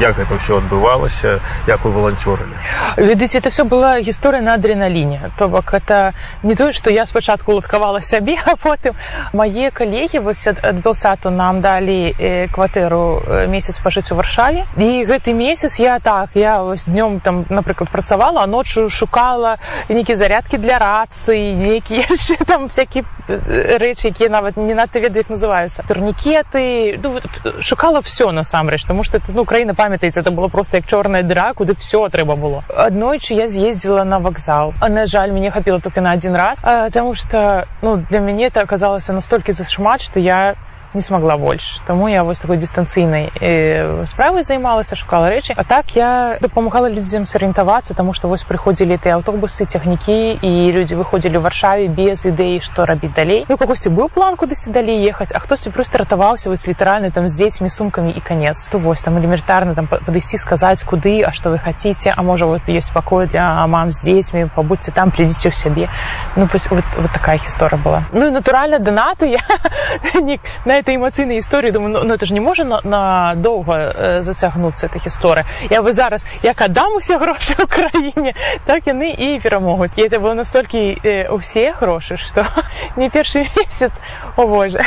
як гэта ўсё адбывалася як вы валанцёрылі
ведыце это все была гісторыя на адреналіне то бок это не тое што я спачатку ладкавала сябе [laughs] а потым мае калегі вось ад белсату нам далі кватэру месяц пажыць у варшаве і гэты месяц я так я вось днём там напрыклад працавала а ноччу шукала нейкія зарядкі для рацыі нейкія яшчэ там всякие рэчы якія нават не надта ведаю як называюцца турнікеты ну, шукала все насамрэч тому что ну краіна памятаецца это было просто як чорная дыра куды все трэба было аднойчы я з'ездзіла на вакзал а на жаль мне хапіла только на один раз потому что ну для мяне это оказалася настолькі зашмат что я не смогла больше. Тому я вось такой дистанцыйнай справай займалася шукала рэчы а так я дапамагала людзям сарыентавацца тому что вось прыходзілі ты аўтобусы цягнікі і людзі выходзілі ў варшаве без ідэі што рабіць далей ну кагосьці быў план кудысьці далей ехаць а хтосьці просто ратаваўся вось літаральны там з дзецьмі сумкамі і конец то вось там элементарна там падысці сказаць куды а что вы хотите а можа вот есть пакой для мам з дзецьмі пабудьце там придзіце ў сябе ну вось вот, вот такая гісторыя была ну і натуральна донаты я [laughs] на этой эмоцыйнай гісторыі думаю ну, ну это ж не можа надоўга на э, зацягнуцца эта гісторыя я вы зараз як аддам усе грошы ў краіне так яны і перамогуць і это было настолькі э, усе грошы што не першы месяц о боже.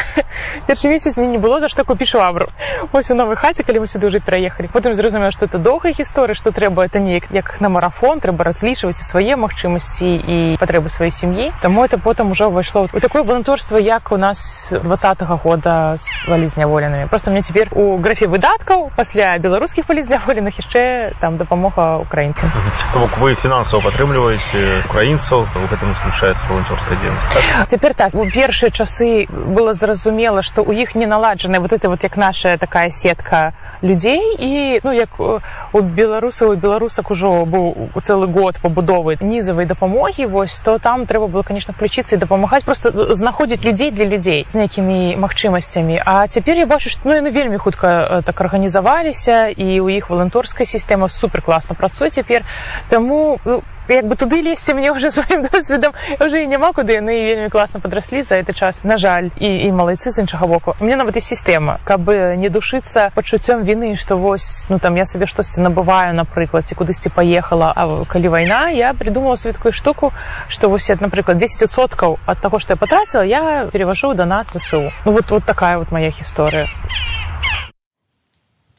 Першы месяц мне не было за што купіш лавру ось у новой хаце калі мы сюды уже пераехалі потым зразумела што это доўгая гісторыя што трэба это неяк як на марафон трэба разлічваць і свае магчымасці і патрэбы сваёй сям'і таму это потым ужо ўвайшло у такое валанторства як у нас двадцатого года з валізняволенымі просто мне цяпер у графе выдаткаў пасля беларускіх валізняволеных яшчэ там дапамога украінцам
бок вы фінансава падтрымліваеце украінцаў у гэтым заключаецца валанцёрская дзейнасць так?
цяпер так у першыя часы было зразумела што у іх не наладжаная вот это вот як наша такая сетка людзей і ну як у беларусаў і беларусак ужо быў у цэлы год пабудовы нізавай дапамогі вось то там трэба было конечно включиться і дапамагаць просто знаходзіць людзей для людзей з нейкімі магчымасцямі а цяпер я бачу што ну яны вельмі хутка так арганізаваліся і у іх валанторская сістэма супер класна працуе цяпер таму ну, як бы туды лезці мне уже [laughs] сваім досведам уже і няма куды яны вельмі класна падраслі за гэты час. На жаль і і малайцы з іншага боку. Мне нават і сістэма каб не душыцца пачуццём віны што вось ну там я сабе штосьці набываю напрыклад ці кудысьці паехала а калі вайна я придумала святкую штуку што вось напрыклад 10соткаў ад таго што я патраціла я переважу данат ЗСУ. Ну вот вот такая вот моя гісторыя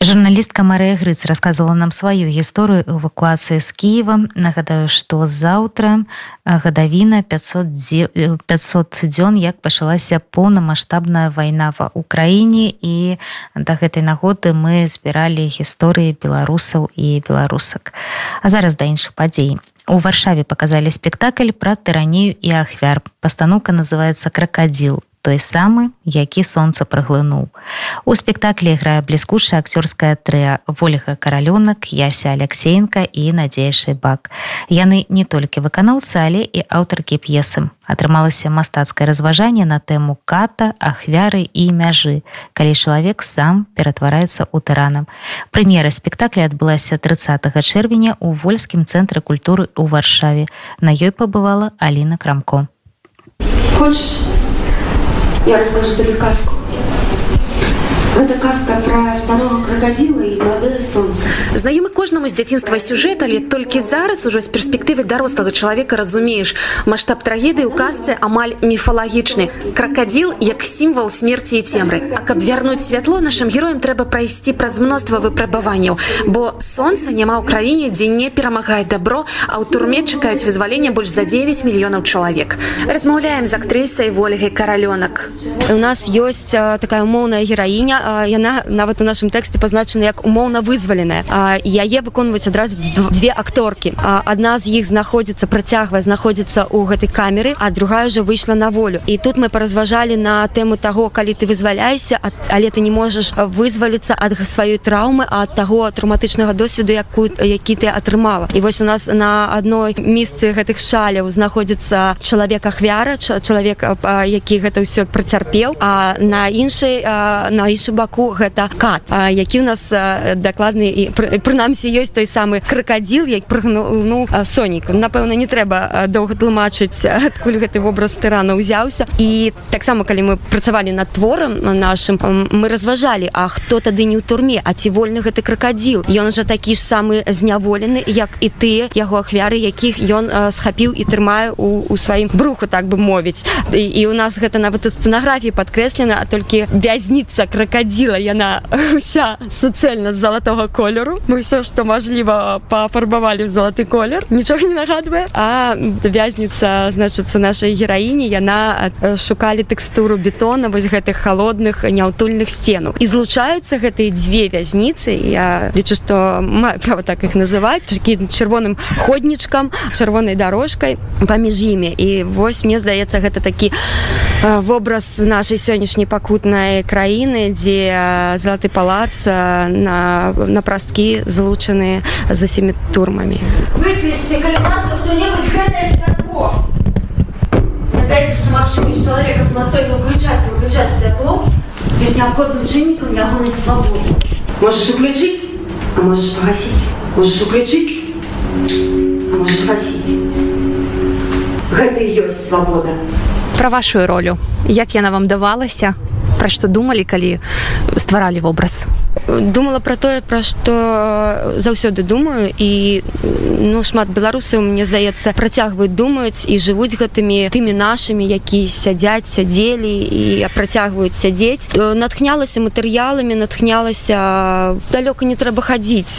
журналістка Марыя Грыц рассказывала нам сваю гісторыю эвакуацыі з Киева нагадаю што заўтра гадавіна 500 500 дзён як пачалася поўнамасштабная вайна ва ўкраіне і да гэтай нагоды мы збіралі гісторыі беларусаў і беларусак. А зараз да іншых падзей. У варшаве показалі спектакль пра тыранею і ахвяр. Пастаноўка называется кракадзіл той самы які сонца праглынуў. У спектаклі грае бліскучая акцёрская трэ ольга каралёнак яся алексеенко і надзеяшай бак яны не толькі выканаўцы але і аўтаркі п'есы. Атрымалася мастацкае разважанне на тэму ката ахвяры і мяжы калі чалавек сам ператвараецца ў тыранам прэм'ера спектакля адбылася 30 чэрвеня у вольскім цэнтры культуры ў варшаве. На ёй пабывала Аліна крамко.
Хочешь Я расскажу тебе сказку. Это казка про старого крокодила и молодое солнце.
Знаёмы кожнаму з дзяцінства сюжэт, але толькі зараз ужо з перспектывы дарослага чалавека разумееш, маштаб трагедыі ў казцы амаль міфалагічны. Кракадзіл як сімвал смерці і цемры. А каб вярнуць святло нашым героям трэба прайсці праз мноства выпрабаванняў, бо сонца няма ў краіне, дзе не перамагае дабро, а ў турме чакаюць вызвалення больш за 9 мільёнаў чалавек. Размаўляем з актрысай ольгай каралёнак.
У нас ёсць такая умоўная гераіня яна нават у нашым тэксце пазначана як умоўна вызваленая. Яе выконваюць адразу две акторкі. Адна з іх знаходзіцца працягвае знаходзіцца ў гэтай камеры а другая уже выйшла на волю. І тут мы паразважалі на тэму таго калі ты вызваляешся але ты не можаш вызваліцца ад сваёй траўмы ад таго траўматычнага досведу якую які ты атрымала. І вось у нас на адной месцы гэтых шаляў знаходзіцца чалавек ахвяра чалавек які гэта ўсё працярпеў а на іншай на іншым баку гэта кат які у нас дакладны і прынамсі ёсць той самы кракадзіл як прыгнуў ну сонік. Напэўна не трэба доўга тлумачыць адкуль гэты вобраз тырана ўзяўся. І таксама калі мы працавалі над творам нашим мы разважалі А хто тады не ў турме а ці вольны гэты кракадзіл? Ён жа такі ж самы зняволены як і тыя яго ахвяры якіх ён схапіў і трымае у, у сваім бруху так бы мовіць. І, і у нас гэта нават у сцэнаграфіі падкрэслена а толькі вязніца кракадзіла яна вся суцэльна з залатога колеру. Мы все што мажліва пафарбавалі ў залаты колер нічога не нагадвае а вязніца значыцца нашай гераіні яна шукалі тэкстуру бетона вось гэтых холодных няўтульных сценаў і злучаюцца гэтыя дзве вязніцы я лічу што маю права [laughs] так их называць такі чырвоным ходнічкам чырвонай дорожкой паміж імі і вось мне здаецца гэта такі вобраз нашай сённяшняй пакутнай краіны дзе залаты палац на на прасткі злучаны з усімі турмамі
человека самостойно выключать выключать святло есть необходным чинником ягоной свободы можешь включить а можешь погасить. Можешь включить а можешь гасить гэта і ёсць свабода
пра вашу ролю як яна вам давалася пра што думалі калі стваралі вобраз?
Думала про тое пра што заўсёды думаю і ну шмат беларусаў мне здаецца працягваюць думаюць і жывуць гэтымі тымі нашымі які сядзяць сядзелі і працягваюць сядзець. Натхнялася матэрыяламі натхнялася далёка не трэба хадзіць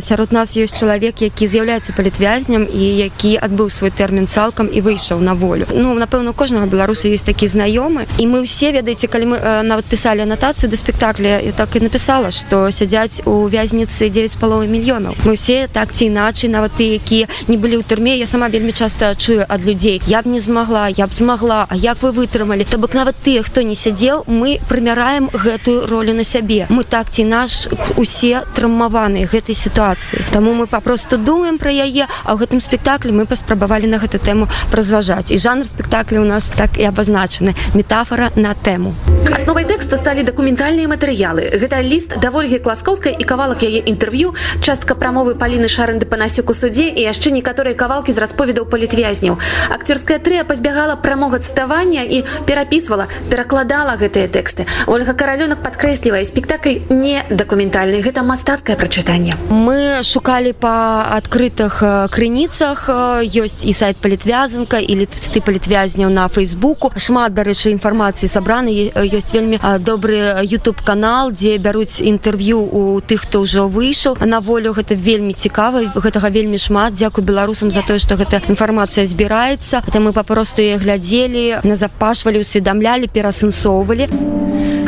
сярод нас ёсць чалавек які з'яўляецца палітвязням і які адбыў свой тэрмін цалкам і выйшаў на волю. Ну напэўна кожнага беларуса ёсць такі знаёмы і мы ўсе ведаеце калі мы нават пісалі анатацыю да спектакля і так і написала что сядзяць у вязніцы 9 з паловы мільёнаў мы усе так ці іначай нават ты якія не былі ў турме. Я сама вельмі часто чую ад людзей я б не змагла я б змагла А як вы вытрымалі? То бок нават тыя хто не сядзеў мы прымяраем гэтую ролю на сябе. Мы так ці наш усе трымаваны гэтай сітуацыі. Таму мы папросту думаем про яе а ў гэтым спектаклі мы паспрабавалі на гэту тэму разважаць. І жанр спектакля у нас так і абазначаны. Метафора на тэму
асновай тэксту сталі дакументальныя матэрыялы гэта ліст да ольгі класкоўскай і кавалак яе інтэрв'ю частка прамовы паліны шарэнды панасюк у суддзе і яшчэ некаторыя кавалкі з расповедаў палітвязняў. Акцёрская трыя пазбягала прамога цытавання і перапісвала перакладала гэтыя тэксты. Ольга каралёнак падкрэслівае спектакль не дакументальны гэта мастацкае прачытанне.
Мы шукалі па адкрытых крыніцах ёсць і сайт палітвязанка і лісты палітвязняў на фейсбуку. Шмат дарэчы інфармацыі сабраны ёсць вельмі добры youtube канал дзе бяру бяруць інтэрв'ю у тых хто ўжо выйшаў. На волю гэта вельмі цікава гэтага вельмі шмат. Дзякую беларусам за тое што гэта інфармацыя збіраецца. Это мы папросту яе глядзелі назапашвалі усведамлялі перасэнсоўвалі.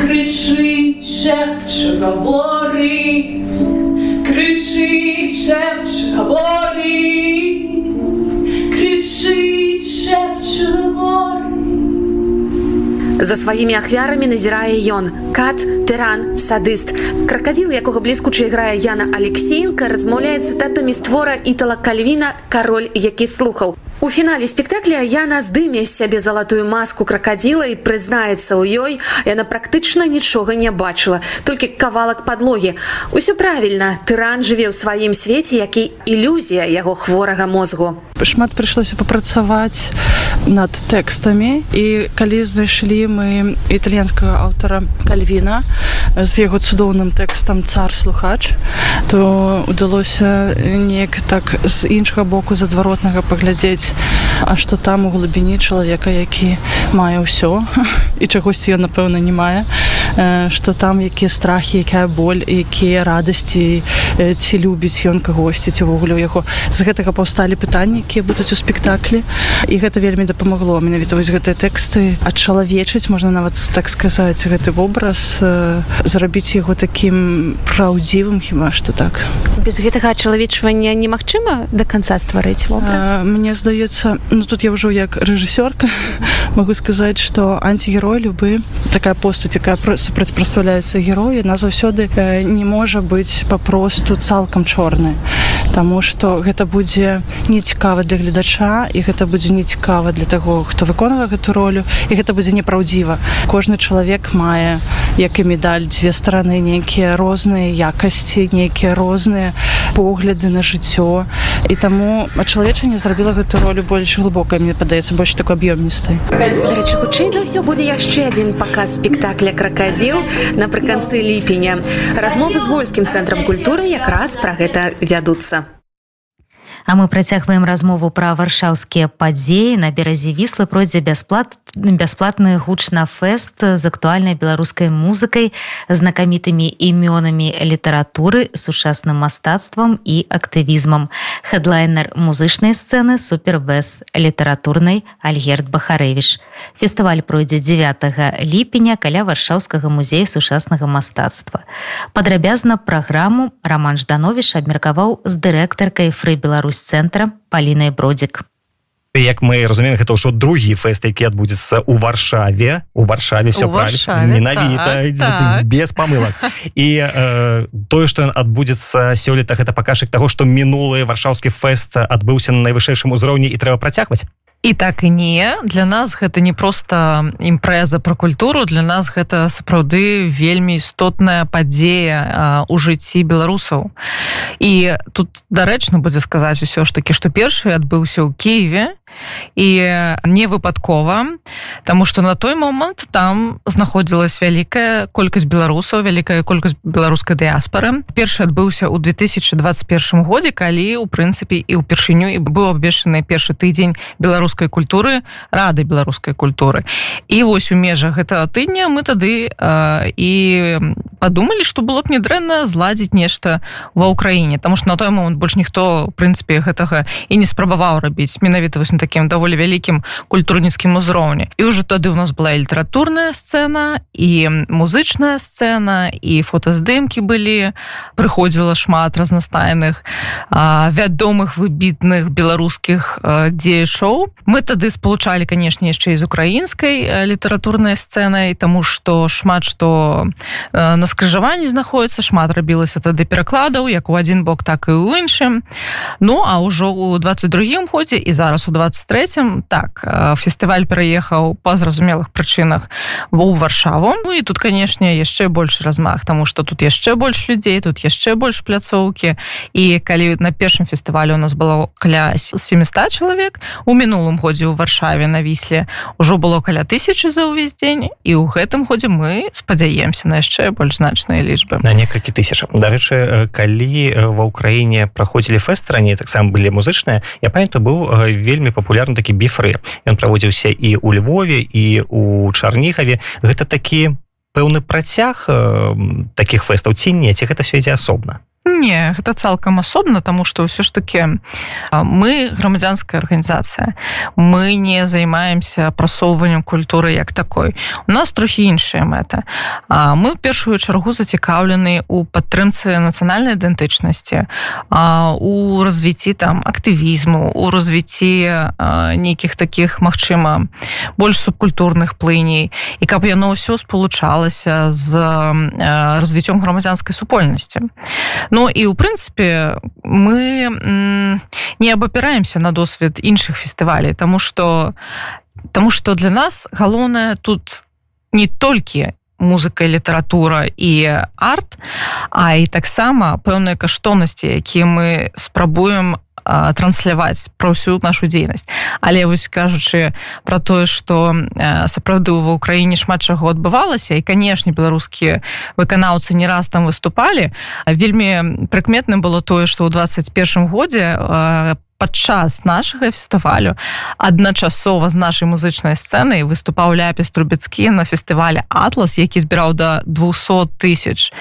Крычы крычы крычы
За сваімі ахвярамі назірае ён. Кат тыран садыст. Кракадзіл якога бліскуча іграе Яна алексеенко размаўляецца татамі створа італа кальвіна кароль які слухаў У фінале спектакля Яна здыме сябе залатую маску кракадзіла і прызнаецца ў ёй. Яна практычна нічога не бачыла толькі кавалак падлогі. Усё правільна. Тыран жыве ў сваім свеце які ілюзія яго хворага мозгу.
Шмат прыйшлося папрацаваць над тэкстамі. І калі знайшлі мы італьянскага аўтара кальвіна з яго цудоўным тэкстам цар слухач то удалося неяк так з іншага боку з адваротнага паглядзець а што там у глыбіні чалавека які мае ўсё [laughs] і чагосьці ён напэўна не мае што там якія страхі якая боль якія радасці ці любіць ён кагосьці ці ўвогуле ў яго з гэтага паўсталі пытанні якія будуць у спектаклі. І гэта вельмі дапамагло менавіта вось гэтыя тэксты. Адчалавечыць можна нават так сказаць гэты вобраз зрабіць яго такім праўдзівым хіба што так.
Без гэтага чалавечвання немагчыма до конца стварыць
мне здаецца здаецца ну тут я ўжо як рэжысёрка [laughs] могу сказаць что антигерой любы такая постаць якая супрацьпрастаўляецца герой на заўсёды не можа быць папросту цалкам чорны Таму што гэта будзе нецікава для гледача і гэта будзе нецікава для таго хто выконвае гэту ролю і гэта будзе непраўдзіва кожны чалавек мае як і медаль дзве стороны нейкія розныя якасці нейкія розныя погляды на жыццё. І таму чалавечанне зрабіла гэту ролю больш глыбокай мне падаецца больш такой аб'ёмністай
дарэчы хутчэй за ўсё будзе яшчэ адзін паказ спектакля кракадзіл напрыканцы ліпеня размовы з вольскім цэнтрам культуры якраз пра гэта вядуцца
А мы працягваем размову пра варшаўскія падзеі на беразе віслы пройдзе бясплат бясплатны гучна фэст з актуальнай беларускай музыкай знакамітымі імёнамі літаратуры сучасным мастацтвам і актывізмам хедлайнер музычнай сцэны супербэс літаратурнай альгерт бахарэвіш фестываль пройдзе 9 ліпеня каля варшаўскага музея сучаснага мастацтва падрабязна праграму роман жданович абмеркаваў з дырэктаркай фры беларусь цэнтра палінай бродзік.
Як мы разумеем гэта ўжо другі фэст які адбудзецца у варшаве у варшаве все менавіта так, так. без памылак і э, тое што ён адбудзецца сёлета гэта паказчык таго што мінулы варшаўскі фэст адбыўся на найвышэйшым узроўні і трэба працягваць
і так і не. Для нас гэта не просто імпрэза про культуру. Для нас гэта сапраўды вельмі істотная падзея у жыцці беларусаў. І тут дарэчна будзе сказаць усё ж таки што першы адбыўся ў Киеве і не выпадкова тому что на той момант там знаходзілась вялікая колькасць беларусаў вялікая колькасць беларускай дыяспары першы адбыўся ў 2021 годзе калі у прынцыпе і ўпершыню і быў абвешаны першы тыдзень беларускай культуры рады беларускай культуры. І вось у межах гэтага тыдня мы тады э, і подумалі что было б недрэнна зладзіць нешта ва ўкраіне тому что на той момант больш ніхто прынцыпе гэтага і не спрабаваў рабіць менавіта вось на таким даволі вялікім культурніцкім узроўні і уже тады у нас была літаратурная сцэна і музычная сцэна і фотаздымкі былі прыходзіла шмат разнастайных вядомых выбітных беларускіх дзеячоў мы тады спалучалі канешне яшчэ з украінскай літаратурнай сцэнай тому что шмат што на скрыжаванні знаходіцца шмат рабілася тады перакладаў як у адзін бок так і ў іншым ну а ўжо у 22 годзе і зараз у 20 23 так э, фестываль пераехаў па зразумелых прычынах у варшаву. Ну і тут канешне яшчэ больш размах тому что тут яшчэ больш людзей тут яшчэ больш пляцоўкі і калі на першым фестывалю у нас было каля 700 чалавек у мінулым годзе ў варшаве на вісле ўжо было каля тысячи за ўвесь дзень і ў гэтым годзе мы спадзяемся на яшчэ больш значныя лічбы
на некалькі тысяч дарэчы э, калі э, ва ўкраіне праходзілі фэст раней таксама былі музычныя я памятаю быў вельмі папулярны такі біфры. Ён праводзіўся і у Львове і у чарнігаве. Гэта такі пэўны працяг э, таких фэстаў ці не ці гэта все ідзе асобна
Не гэта цалкам асобна тому что ўсё ж таки мы грамадзянская арганізацыя мы не займаемся прасоўваннем культуры як такой. У нас трохі іншая мэта мы в першую чаргу зацікаўлены у падтрымцы нацыянальнай ідэнтычнасці у развіцці там актывізму у развіцці нейкіх таких магчыма больш субкультурных плыней і каб яно ўсё спалучалася з развіццём грамадзянскай супольнасці. ну Ну і ў прынцыпе мы не абапіраемся на досвед іншых фестывалей тому что тому что для нас галоўнае тут не толькі музыка літаратура і арт а і таксама пэўныя каштоўнасці якія мы спрабуем трансляваць про ўсю нашу дзейнасць. Але вось кажучы про тое что сапраўды ва ўкраіне шмат чаго адбывалася і канешне беларускія выканаўцы не раз там выступалі вельмі прыкметным было тое что ў 21 годзе по падчас нашага фестывалю адначасова з нашай музычнай сцэнай выступаў ляпіс трубецкі на фестывале атлас які збіраў да 200 тысяч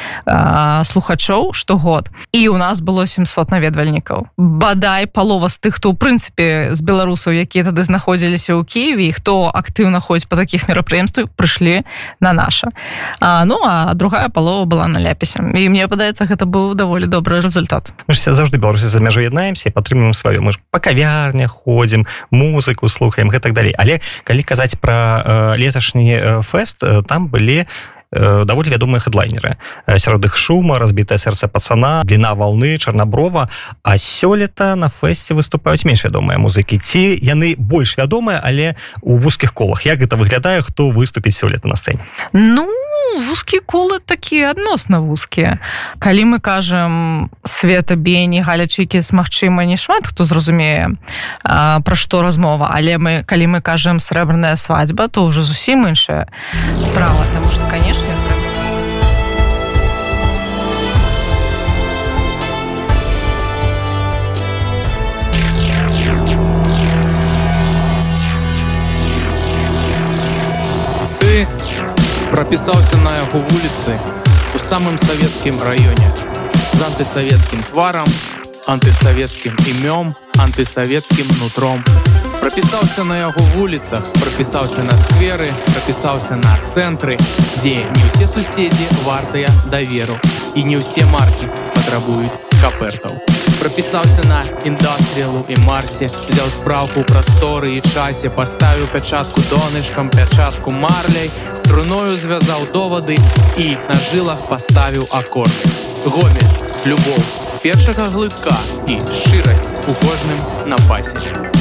слухачоў штогод. І у нас было 700 наведвальнікаў. Бадай палова з тых хто ў прынцыпе з беларусаў якія тады знаходзіліся ў Киеве хто актыўна ходзіць по таких мерапрыемствах прыйшлі на наша. А, ну а другая палова была на ляпісе. І мне падаецца гэта быў даволі добры результат
заўжды беларусі за мяжу яднаемся падтрымуем сваю мы ж по кавярнях ходзім музыку слухаем гэтак далей але калі казаць про э, леташні э, фэст э, там былі даволі вядомыя хедлайнеры. Сярод іх шума разбітае сэрца пацана длина волны чарнаброва. А сёлета на фэсце выступаюць менш вядомыя музыкі. Ці яны больш вядомыя але у вузкіх колах? Як гэта выглядае? Хто выступіць сёлета на сцэне?
Ну вузкія колы такія адносна вузкія калі мы кажам света бені галячыкіс Мачыма не шмат хто зразумее пра што размова але мы калі мы кажам срэбраная свадьба то ўжо зусім іншая справа тому что конечно
пропісаўся на яго вуліцы у самым савецкім раёне з антысавецкім тварам антысавецкім імём антысавецкім нутром Прапісаўся на яго вуліцах прапісаўся на скверы прапісаўся на цэнтры дзе не ўсе суседзі вартыя даверу і не ўсе маркі патрабуюць капертаў прапісаўся на індастрыялу і марсе взяў спраўку прасторы і часе паставіў пячатку донышкам пячатку марляй струною звязаў довады і на жылах паставіў акорды гомі любоў з першага глытка і шчырасць у кожным напасе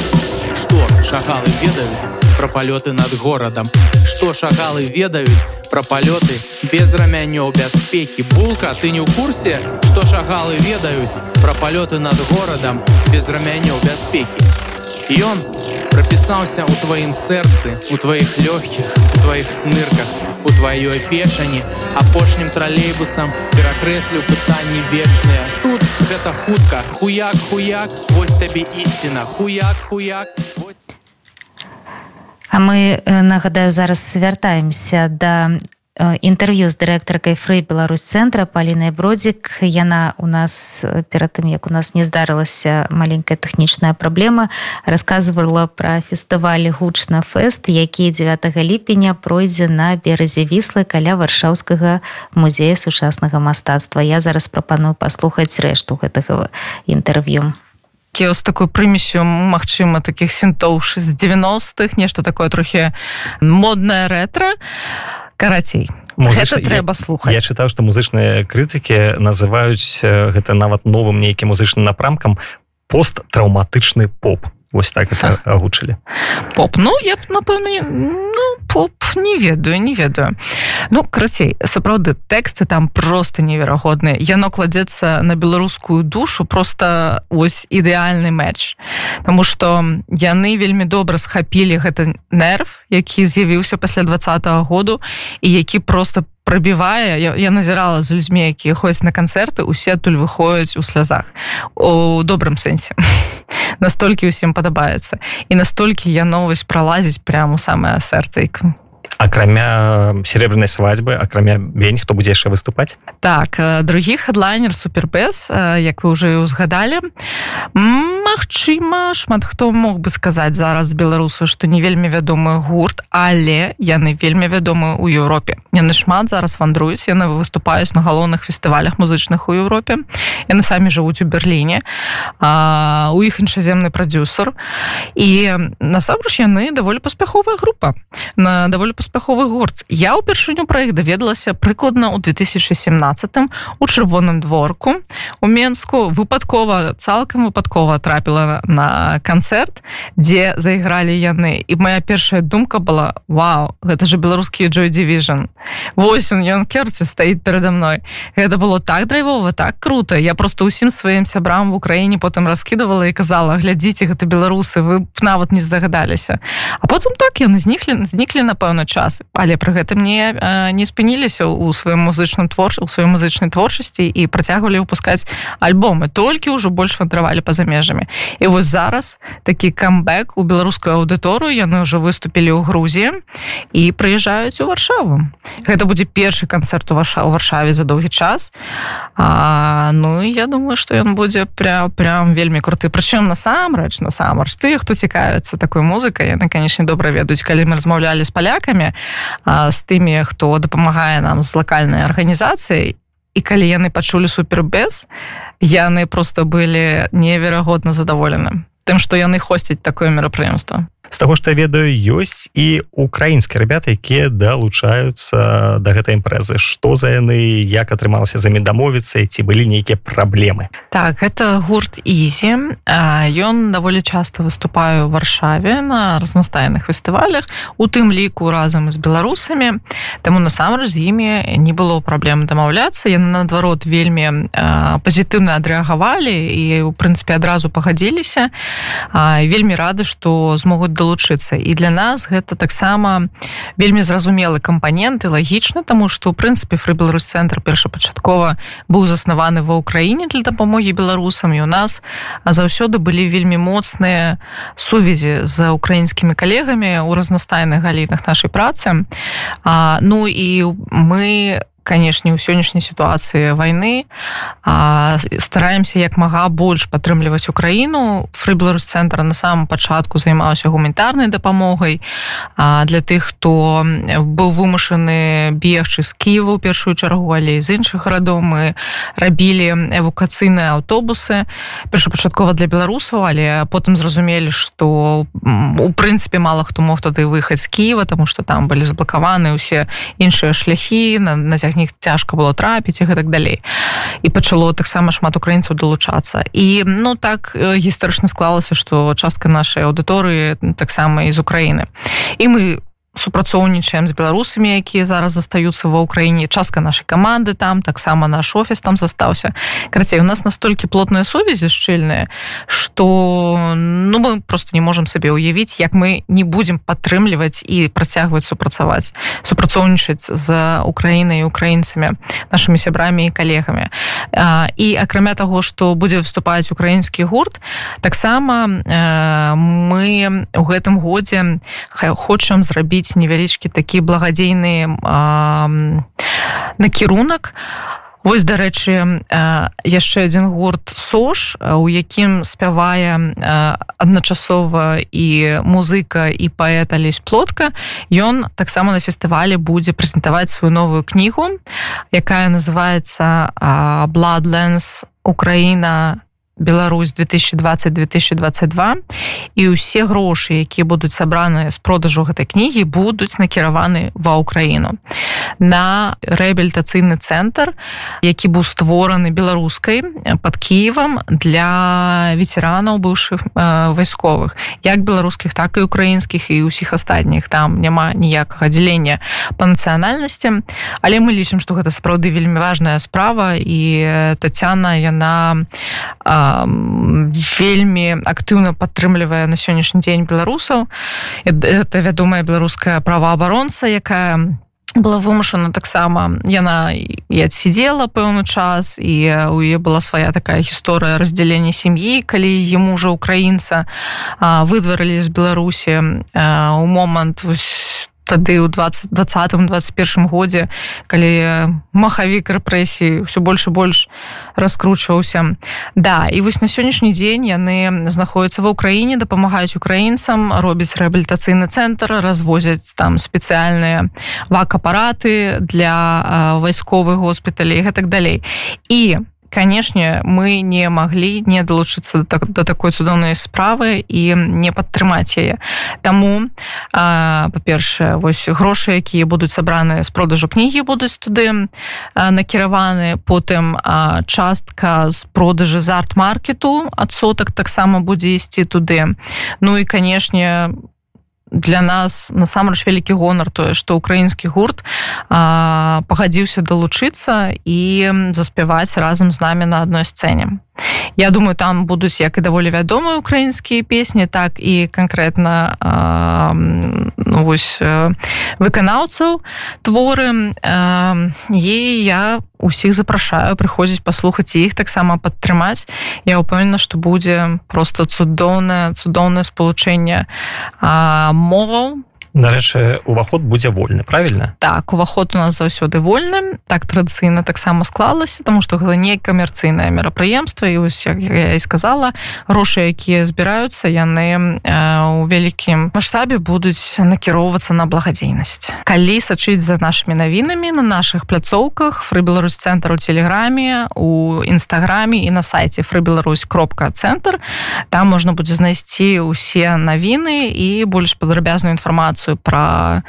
што шагалы ведаюць пра палёты над горадам? Што шагалы ведаюць пра палёты без рамянёў бяспекі булка ты не ў курсе? Што шагалы ведаюць пра палёты над горадам без рамянёў бяспекі ён прапісаўся ў тваім сэрцы у тваіх лёгкіх у тваіх нырках у тваёй пешані апошнім тралейбусам перакрэслю пытанні вечныя. Тут гэта хутка. Хуяк хуяк вось табе ісціна. Хуяк хуяк.
А мы нагадаю зараз вяртаемся да інтэрв'ю з дырэктаркай фрэй Беларусь цэнтра палінай бродзік яна у нас перад тым як у нас не здарылася маленькая тэхнічная праблема расказвала пра фестывалі гучна фэст які 9 ліпеня пройдзе на беразе віслы каля варшаўскага музея сучаснага мастацтва. Я зараз прапаную паслухаць рэшту гэтага інтэрв'ю.
З такой прымесю магчыма таких сінтоў з 90-х нешта такое трохі модная рэтра карацей. Музычна, трэба слухаць.
я, я чытаў што музычныя крытыкі называюць гэта нават новым нейкім музычным напрамкам посттраўматычны поп вось так это агучылі.
Поп. Ну я б напэўна ну, поп не ведаю не ведаю. Ну красей сапраўды тэксты там просто неверагодныя. Яно кладзецца на беларускую душу просто ось ідэальны матч Таму что яны вельмі добра схапілі гэты нерв які з'явіўся пасля двадцатого году і які просто по прабівае я, я назірала з людзьмі якія ходзяць на канцэрты усе адтуль выходзяць у слязах у добрым сэнсе [laughs] настолькі ўсім падабаецца і настолькі я новасць пралазіць прямо у самае сэрцайку
акрамя серебряной свадьбы акрамя вень хто будзе яшчэ выступаць?
Так другі хедлайнер супербес як вы уже узгадалі Мачыма шмат хто мог бы сказаць зараз беларусу что не вельмі вядомы гурт але яны вельмі вядомы ў Еўропе. Яны шмат зараз вандруюць яны выступаюць на галоўных фестывалях музычных у Еўропе. Яны самі жывуць у Берліне. А, у іх іншаземны прадюсер і насамрэч яны даволі паспяховая група. На даволі паспяховы гурт. Я ўпершыню пра іх даведалася прыкладна ў 2017 у чырвоным дворку. У менску выпадкова цалкам выпадкова трапіла на канцэрт дзе зайгралі яны. І моя першая думка была Вау гэта же беларускі Джой Division восьось ён керце стаіць перада мной. Гэта было так драйвова так круто я просто ўсім сваім сябрам в Украіне потым раскідывала і казала глядзіце гэта беларусы вы нават не здагадаліся а потым так яны зніклі зніклі напэўна час. Але пры гэтым не не спыніліся ў сваім музычным твор у сваёй музычнай творчасці і працягвалі выпускаць альбомы. Толькі ўжо больш вандравалі па-за межамі. І вось зараз такі камбэк у беларускую аўдыторыю. Яны ўжо выступілі ў Грузіі і прыязджаюць у варшаву. Гэта будзе першы канцэрт у ваша у варшаве за доўгі час. А, ну я думаю что ён будзе прям прям вельмі круты. Прычым насамрэч насамрэч ты хто цікавіцца такой музыкай яны канешне добра ведаюць. Калі мы размаўлялі з палякамі партнерамі з тымі хто дапамагае нам з лакальнай арганізацыяй. І калі яны пачулі супербез яны просто былі неверагодна задаволены тым што яны хосцяць такое мерапрыемства.
З таго што ведаю ёсць і украінскія ребята якія далучаюцца да гэтай імпрэзы. Што за яны як атрымалася за дамовіцца ці былі нейкія праблемы?
Так это гурт ізі ён даволі часто выступаю в варшаве на разнастайных фестывалях у тым ліку разам з беларусамі. Таму насамрэч з імі не было праблем дамаўляцца. Яны наадварот вельмі пазітыўна адрэагавалі і у прынцыпе адразу пагадзіліся вельмі рады што змогуць далучыцца. І для нас гэта таксама вельмі зразумелы кампаненты лагічна таму што ў прынцыпе фрыбеларус цэнтр першапачаткова быў заснаваны ва ўкраіне для дапамогі беларусам. І у нас заўсёды былі вельмі моцныя сувязі з украінскімі калегамі ў разнастайных галінах нашай працы. А, ну і мы у канешне у сённяшняй сітуацыі войны стараемся як мага больш падтрымліваць украіну. Фрыбеларус цэнтра на самом пачатку займаўся гуманітарнай дапамогай. Для тых хто быў вымушаны бегчы з ківа у першую чаргу але з іншых гарадоў мы рабілі эвакацыйныя аўтобусы першапачаткова для беларусаў але потым зразумелі што у прынцыпе мала хто мог тады выехаць з ківа тому что там былі заблакаваны ўсе іншыя шляхі на нацяг них цяжка было трапіць і гэтак далей. І пачало таксама шмат украінцаў далучацца. І ну так гістарычна склалася што частка нашай аўдыторыі таксама з Украіны. І мы супрацоўнічаем з беларусамі якія зараз застаюцца ва ўкраіне. Частка нашай каманды там таксама наш офіс там застаўся. Карацей у нас настолькі плотныя сувязі шчыльныя что ну мы просто не можемм сабе ўявіць як мы не будзем падтрымліваць і працягваць супрацаваць супрацоўнічаць з украінай украінцамі нашими сябрамі і калегамі. І акрамя таго что будзе выступаць украінскі гурт таксама мы у гэтым годзе хочам зрабіць зрабіць невялічкі такі благадзейны накірунак. Вось дарэчы яшчэ адзін гурт сош у якім спявае адначасова і музыка і паэт алесь плотка. Ён таксама на фестывалі будзе прэзентаваць сваю новую кнігу якая называется бладленс Украіна Беларусь 2020-2022 і ўсе грошы якія будуць сабраныя з продажу гэтай кнігі будуць накіраваны ва ўкраіну на рэабілітацыйны цэнтр які быў створаны беларускай под Киевам для ветеранаў быўшых э, вайсковых. Як беларускіх так і украінскіх і ўсіх астатніх. Там няма ніякага дзялення па нацыянальнасці. Але мы лічым што гэта сапраўды вельмі важная справа. І Тацяна яна а, вельмі актыўна падтрымлівае на сённяшні дзень беларусаў. Это вядомая беларуская праваабаронца якая была вымушана таксама яна і адсидела пэўны час і у яе была свая такая гісторыя раздзялення сям'і калі ему уже украінца выдварылі з беларусі у момант вось тады ў 20 20 21 годзе калі махавік рэпрэсій все больш і больш раскручваўся. Да і вось на сённяшні дзень яны знаходзяцца ва ўкраіне дапамагаюць украінцам робяць рэабілітацыйны цэнтр развозяць там спецыяльныя вак-апараты для вайсковых госпіталей гэтак далей. І канешне мы не маглі не далучыцца да, да такой цудоўнай справы і не падтрымаць яе таму па-першае грошы якія будуць сабраныя з продажу кнігі будуць туды накіраваны. Потым а, частка з продажы з арт-маркету адсотак таксама будзе ісці туды. Ну і канешне для нас насамрэч вялікі гонар тое што украінскі гурт пагадзіўся далучыцца і заспяваць разам з намі на адной сцэне Я думаю там будуць як і даволі вядомыя украінскія песні так і канкрэтна ну, вось выканаўцаў творы. І я усіх запрашаю прыходзіць паслухаць іх таксама падтрымаць. Я ўпэўнена што будзе просто цудоўнае цудоўнае спалучэнне моваў
Дарэчы уваход будзе вольны правильно
так уваход у нас заўсёды вольным так традыцыйна таксама склалася тому что гэта не камерцыйнае мерапрыемства і ось як я і сказала грошы якія збіраюцца яны у вялікім маштабе будуць накіроўвацца на благадзейнасць. Калі сачыць за нашими навінамі на наших пляцоўках фры Беларусь цэнтр у телеграме у нстаграме і на сайте фры Беларусь кропка цэнтр там можна будзе знайсці усе навіны і больш падрабязную інфармацыю пра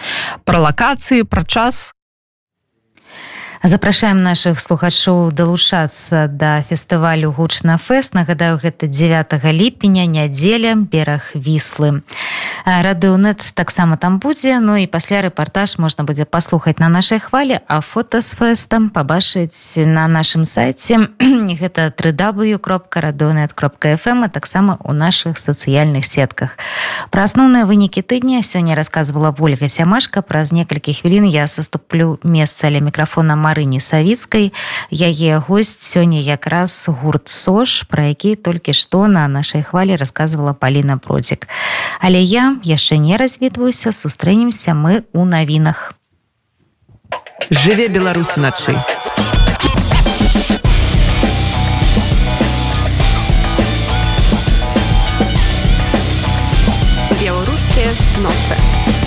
пра лакацыі пра час
запрашаем наших слухачоў далучацца да фестывалю гучна фэст нагадаю гэта 9 ліпеня нядзеля бераг віслы. Радыонет таксама там будзе. Ну і пасля рэпартаж можна будзе паслухаць на нашай хвалі а фото з фэстам пабачыць на нашым сайце. [clears throat] Гэта 3w кропка радонет кропка фм а таксама у наших сацыяльных сетках. Пра асноўныя вынікі тыдня сёння рассказывала ольга сямашка. Праз некалькі хвілін я саступлю месца ля мікрафона марыні савіцкай. Яе госць сёння якраз гурт сош пра які толькі што на нашай хвалі рассказывала паліна процік але я яшчэ не развітваюся сустрэнемся мы у навінах.
Жыве беларусь уначы
беларускія ноцы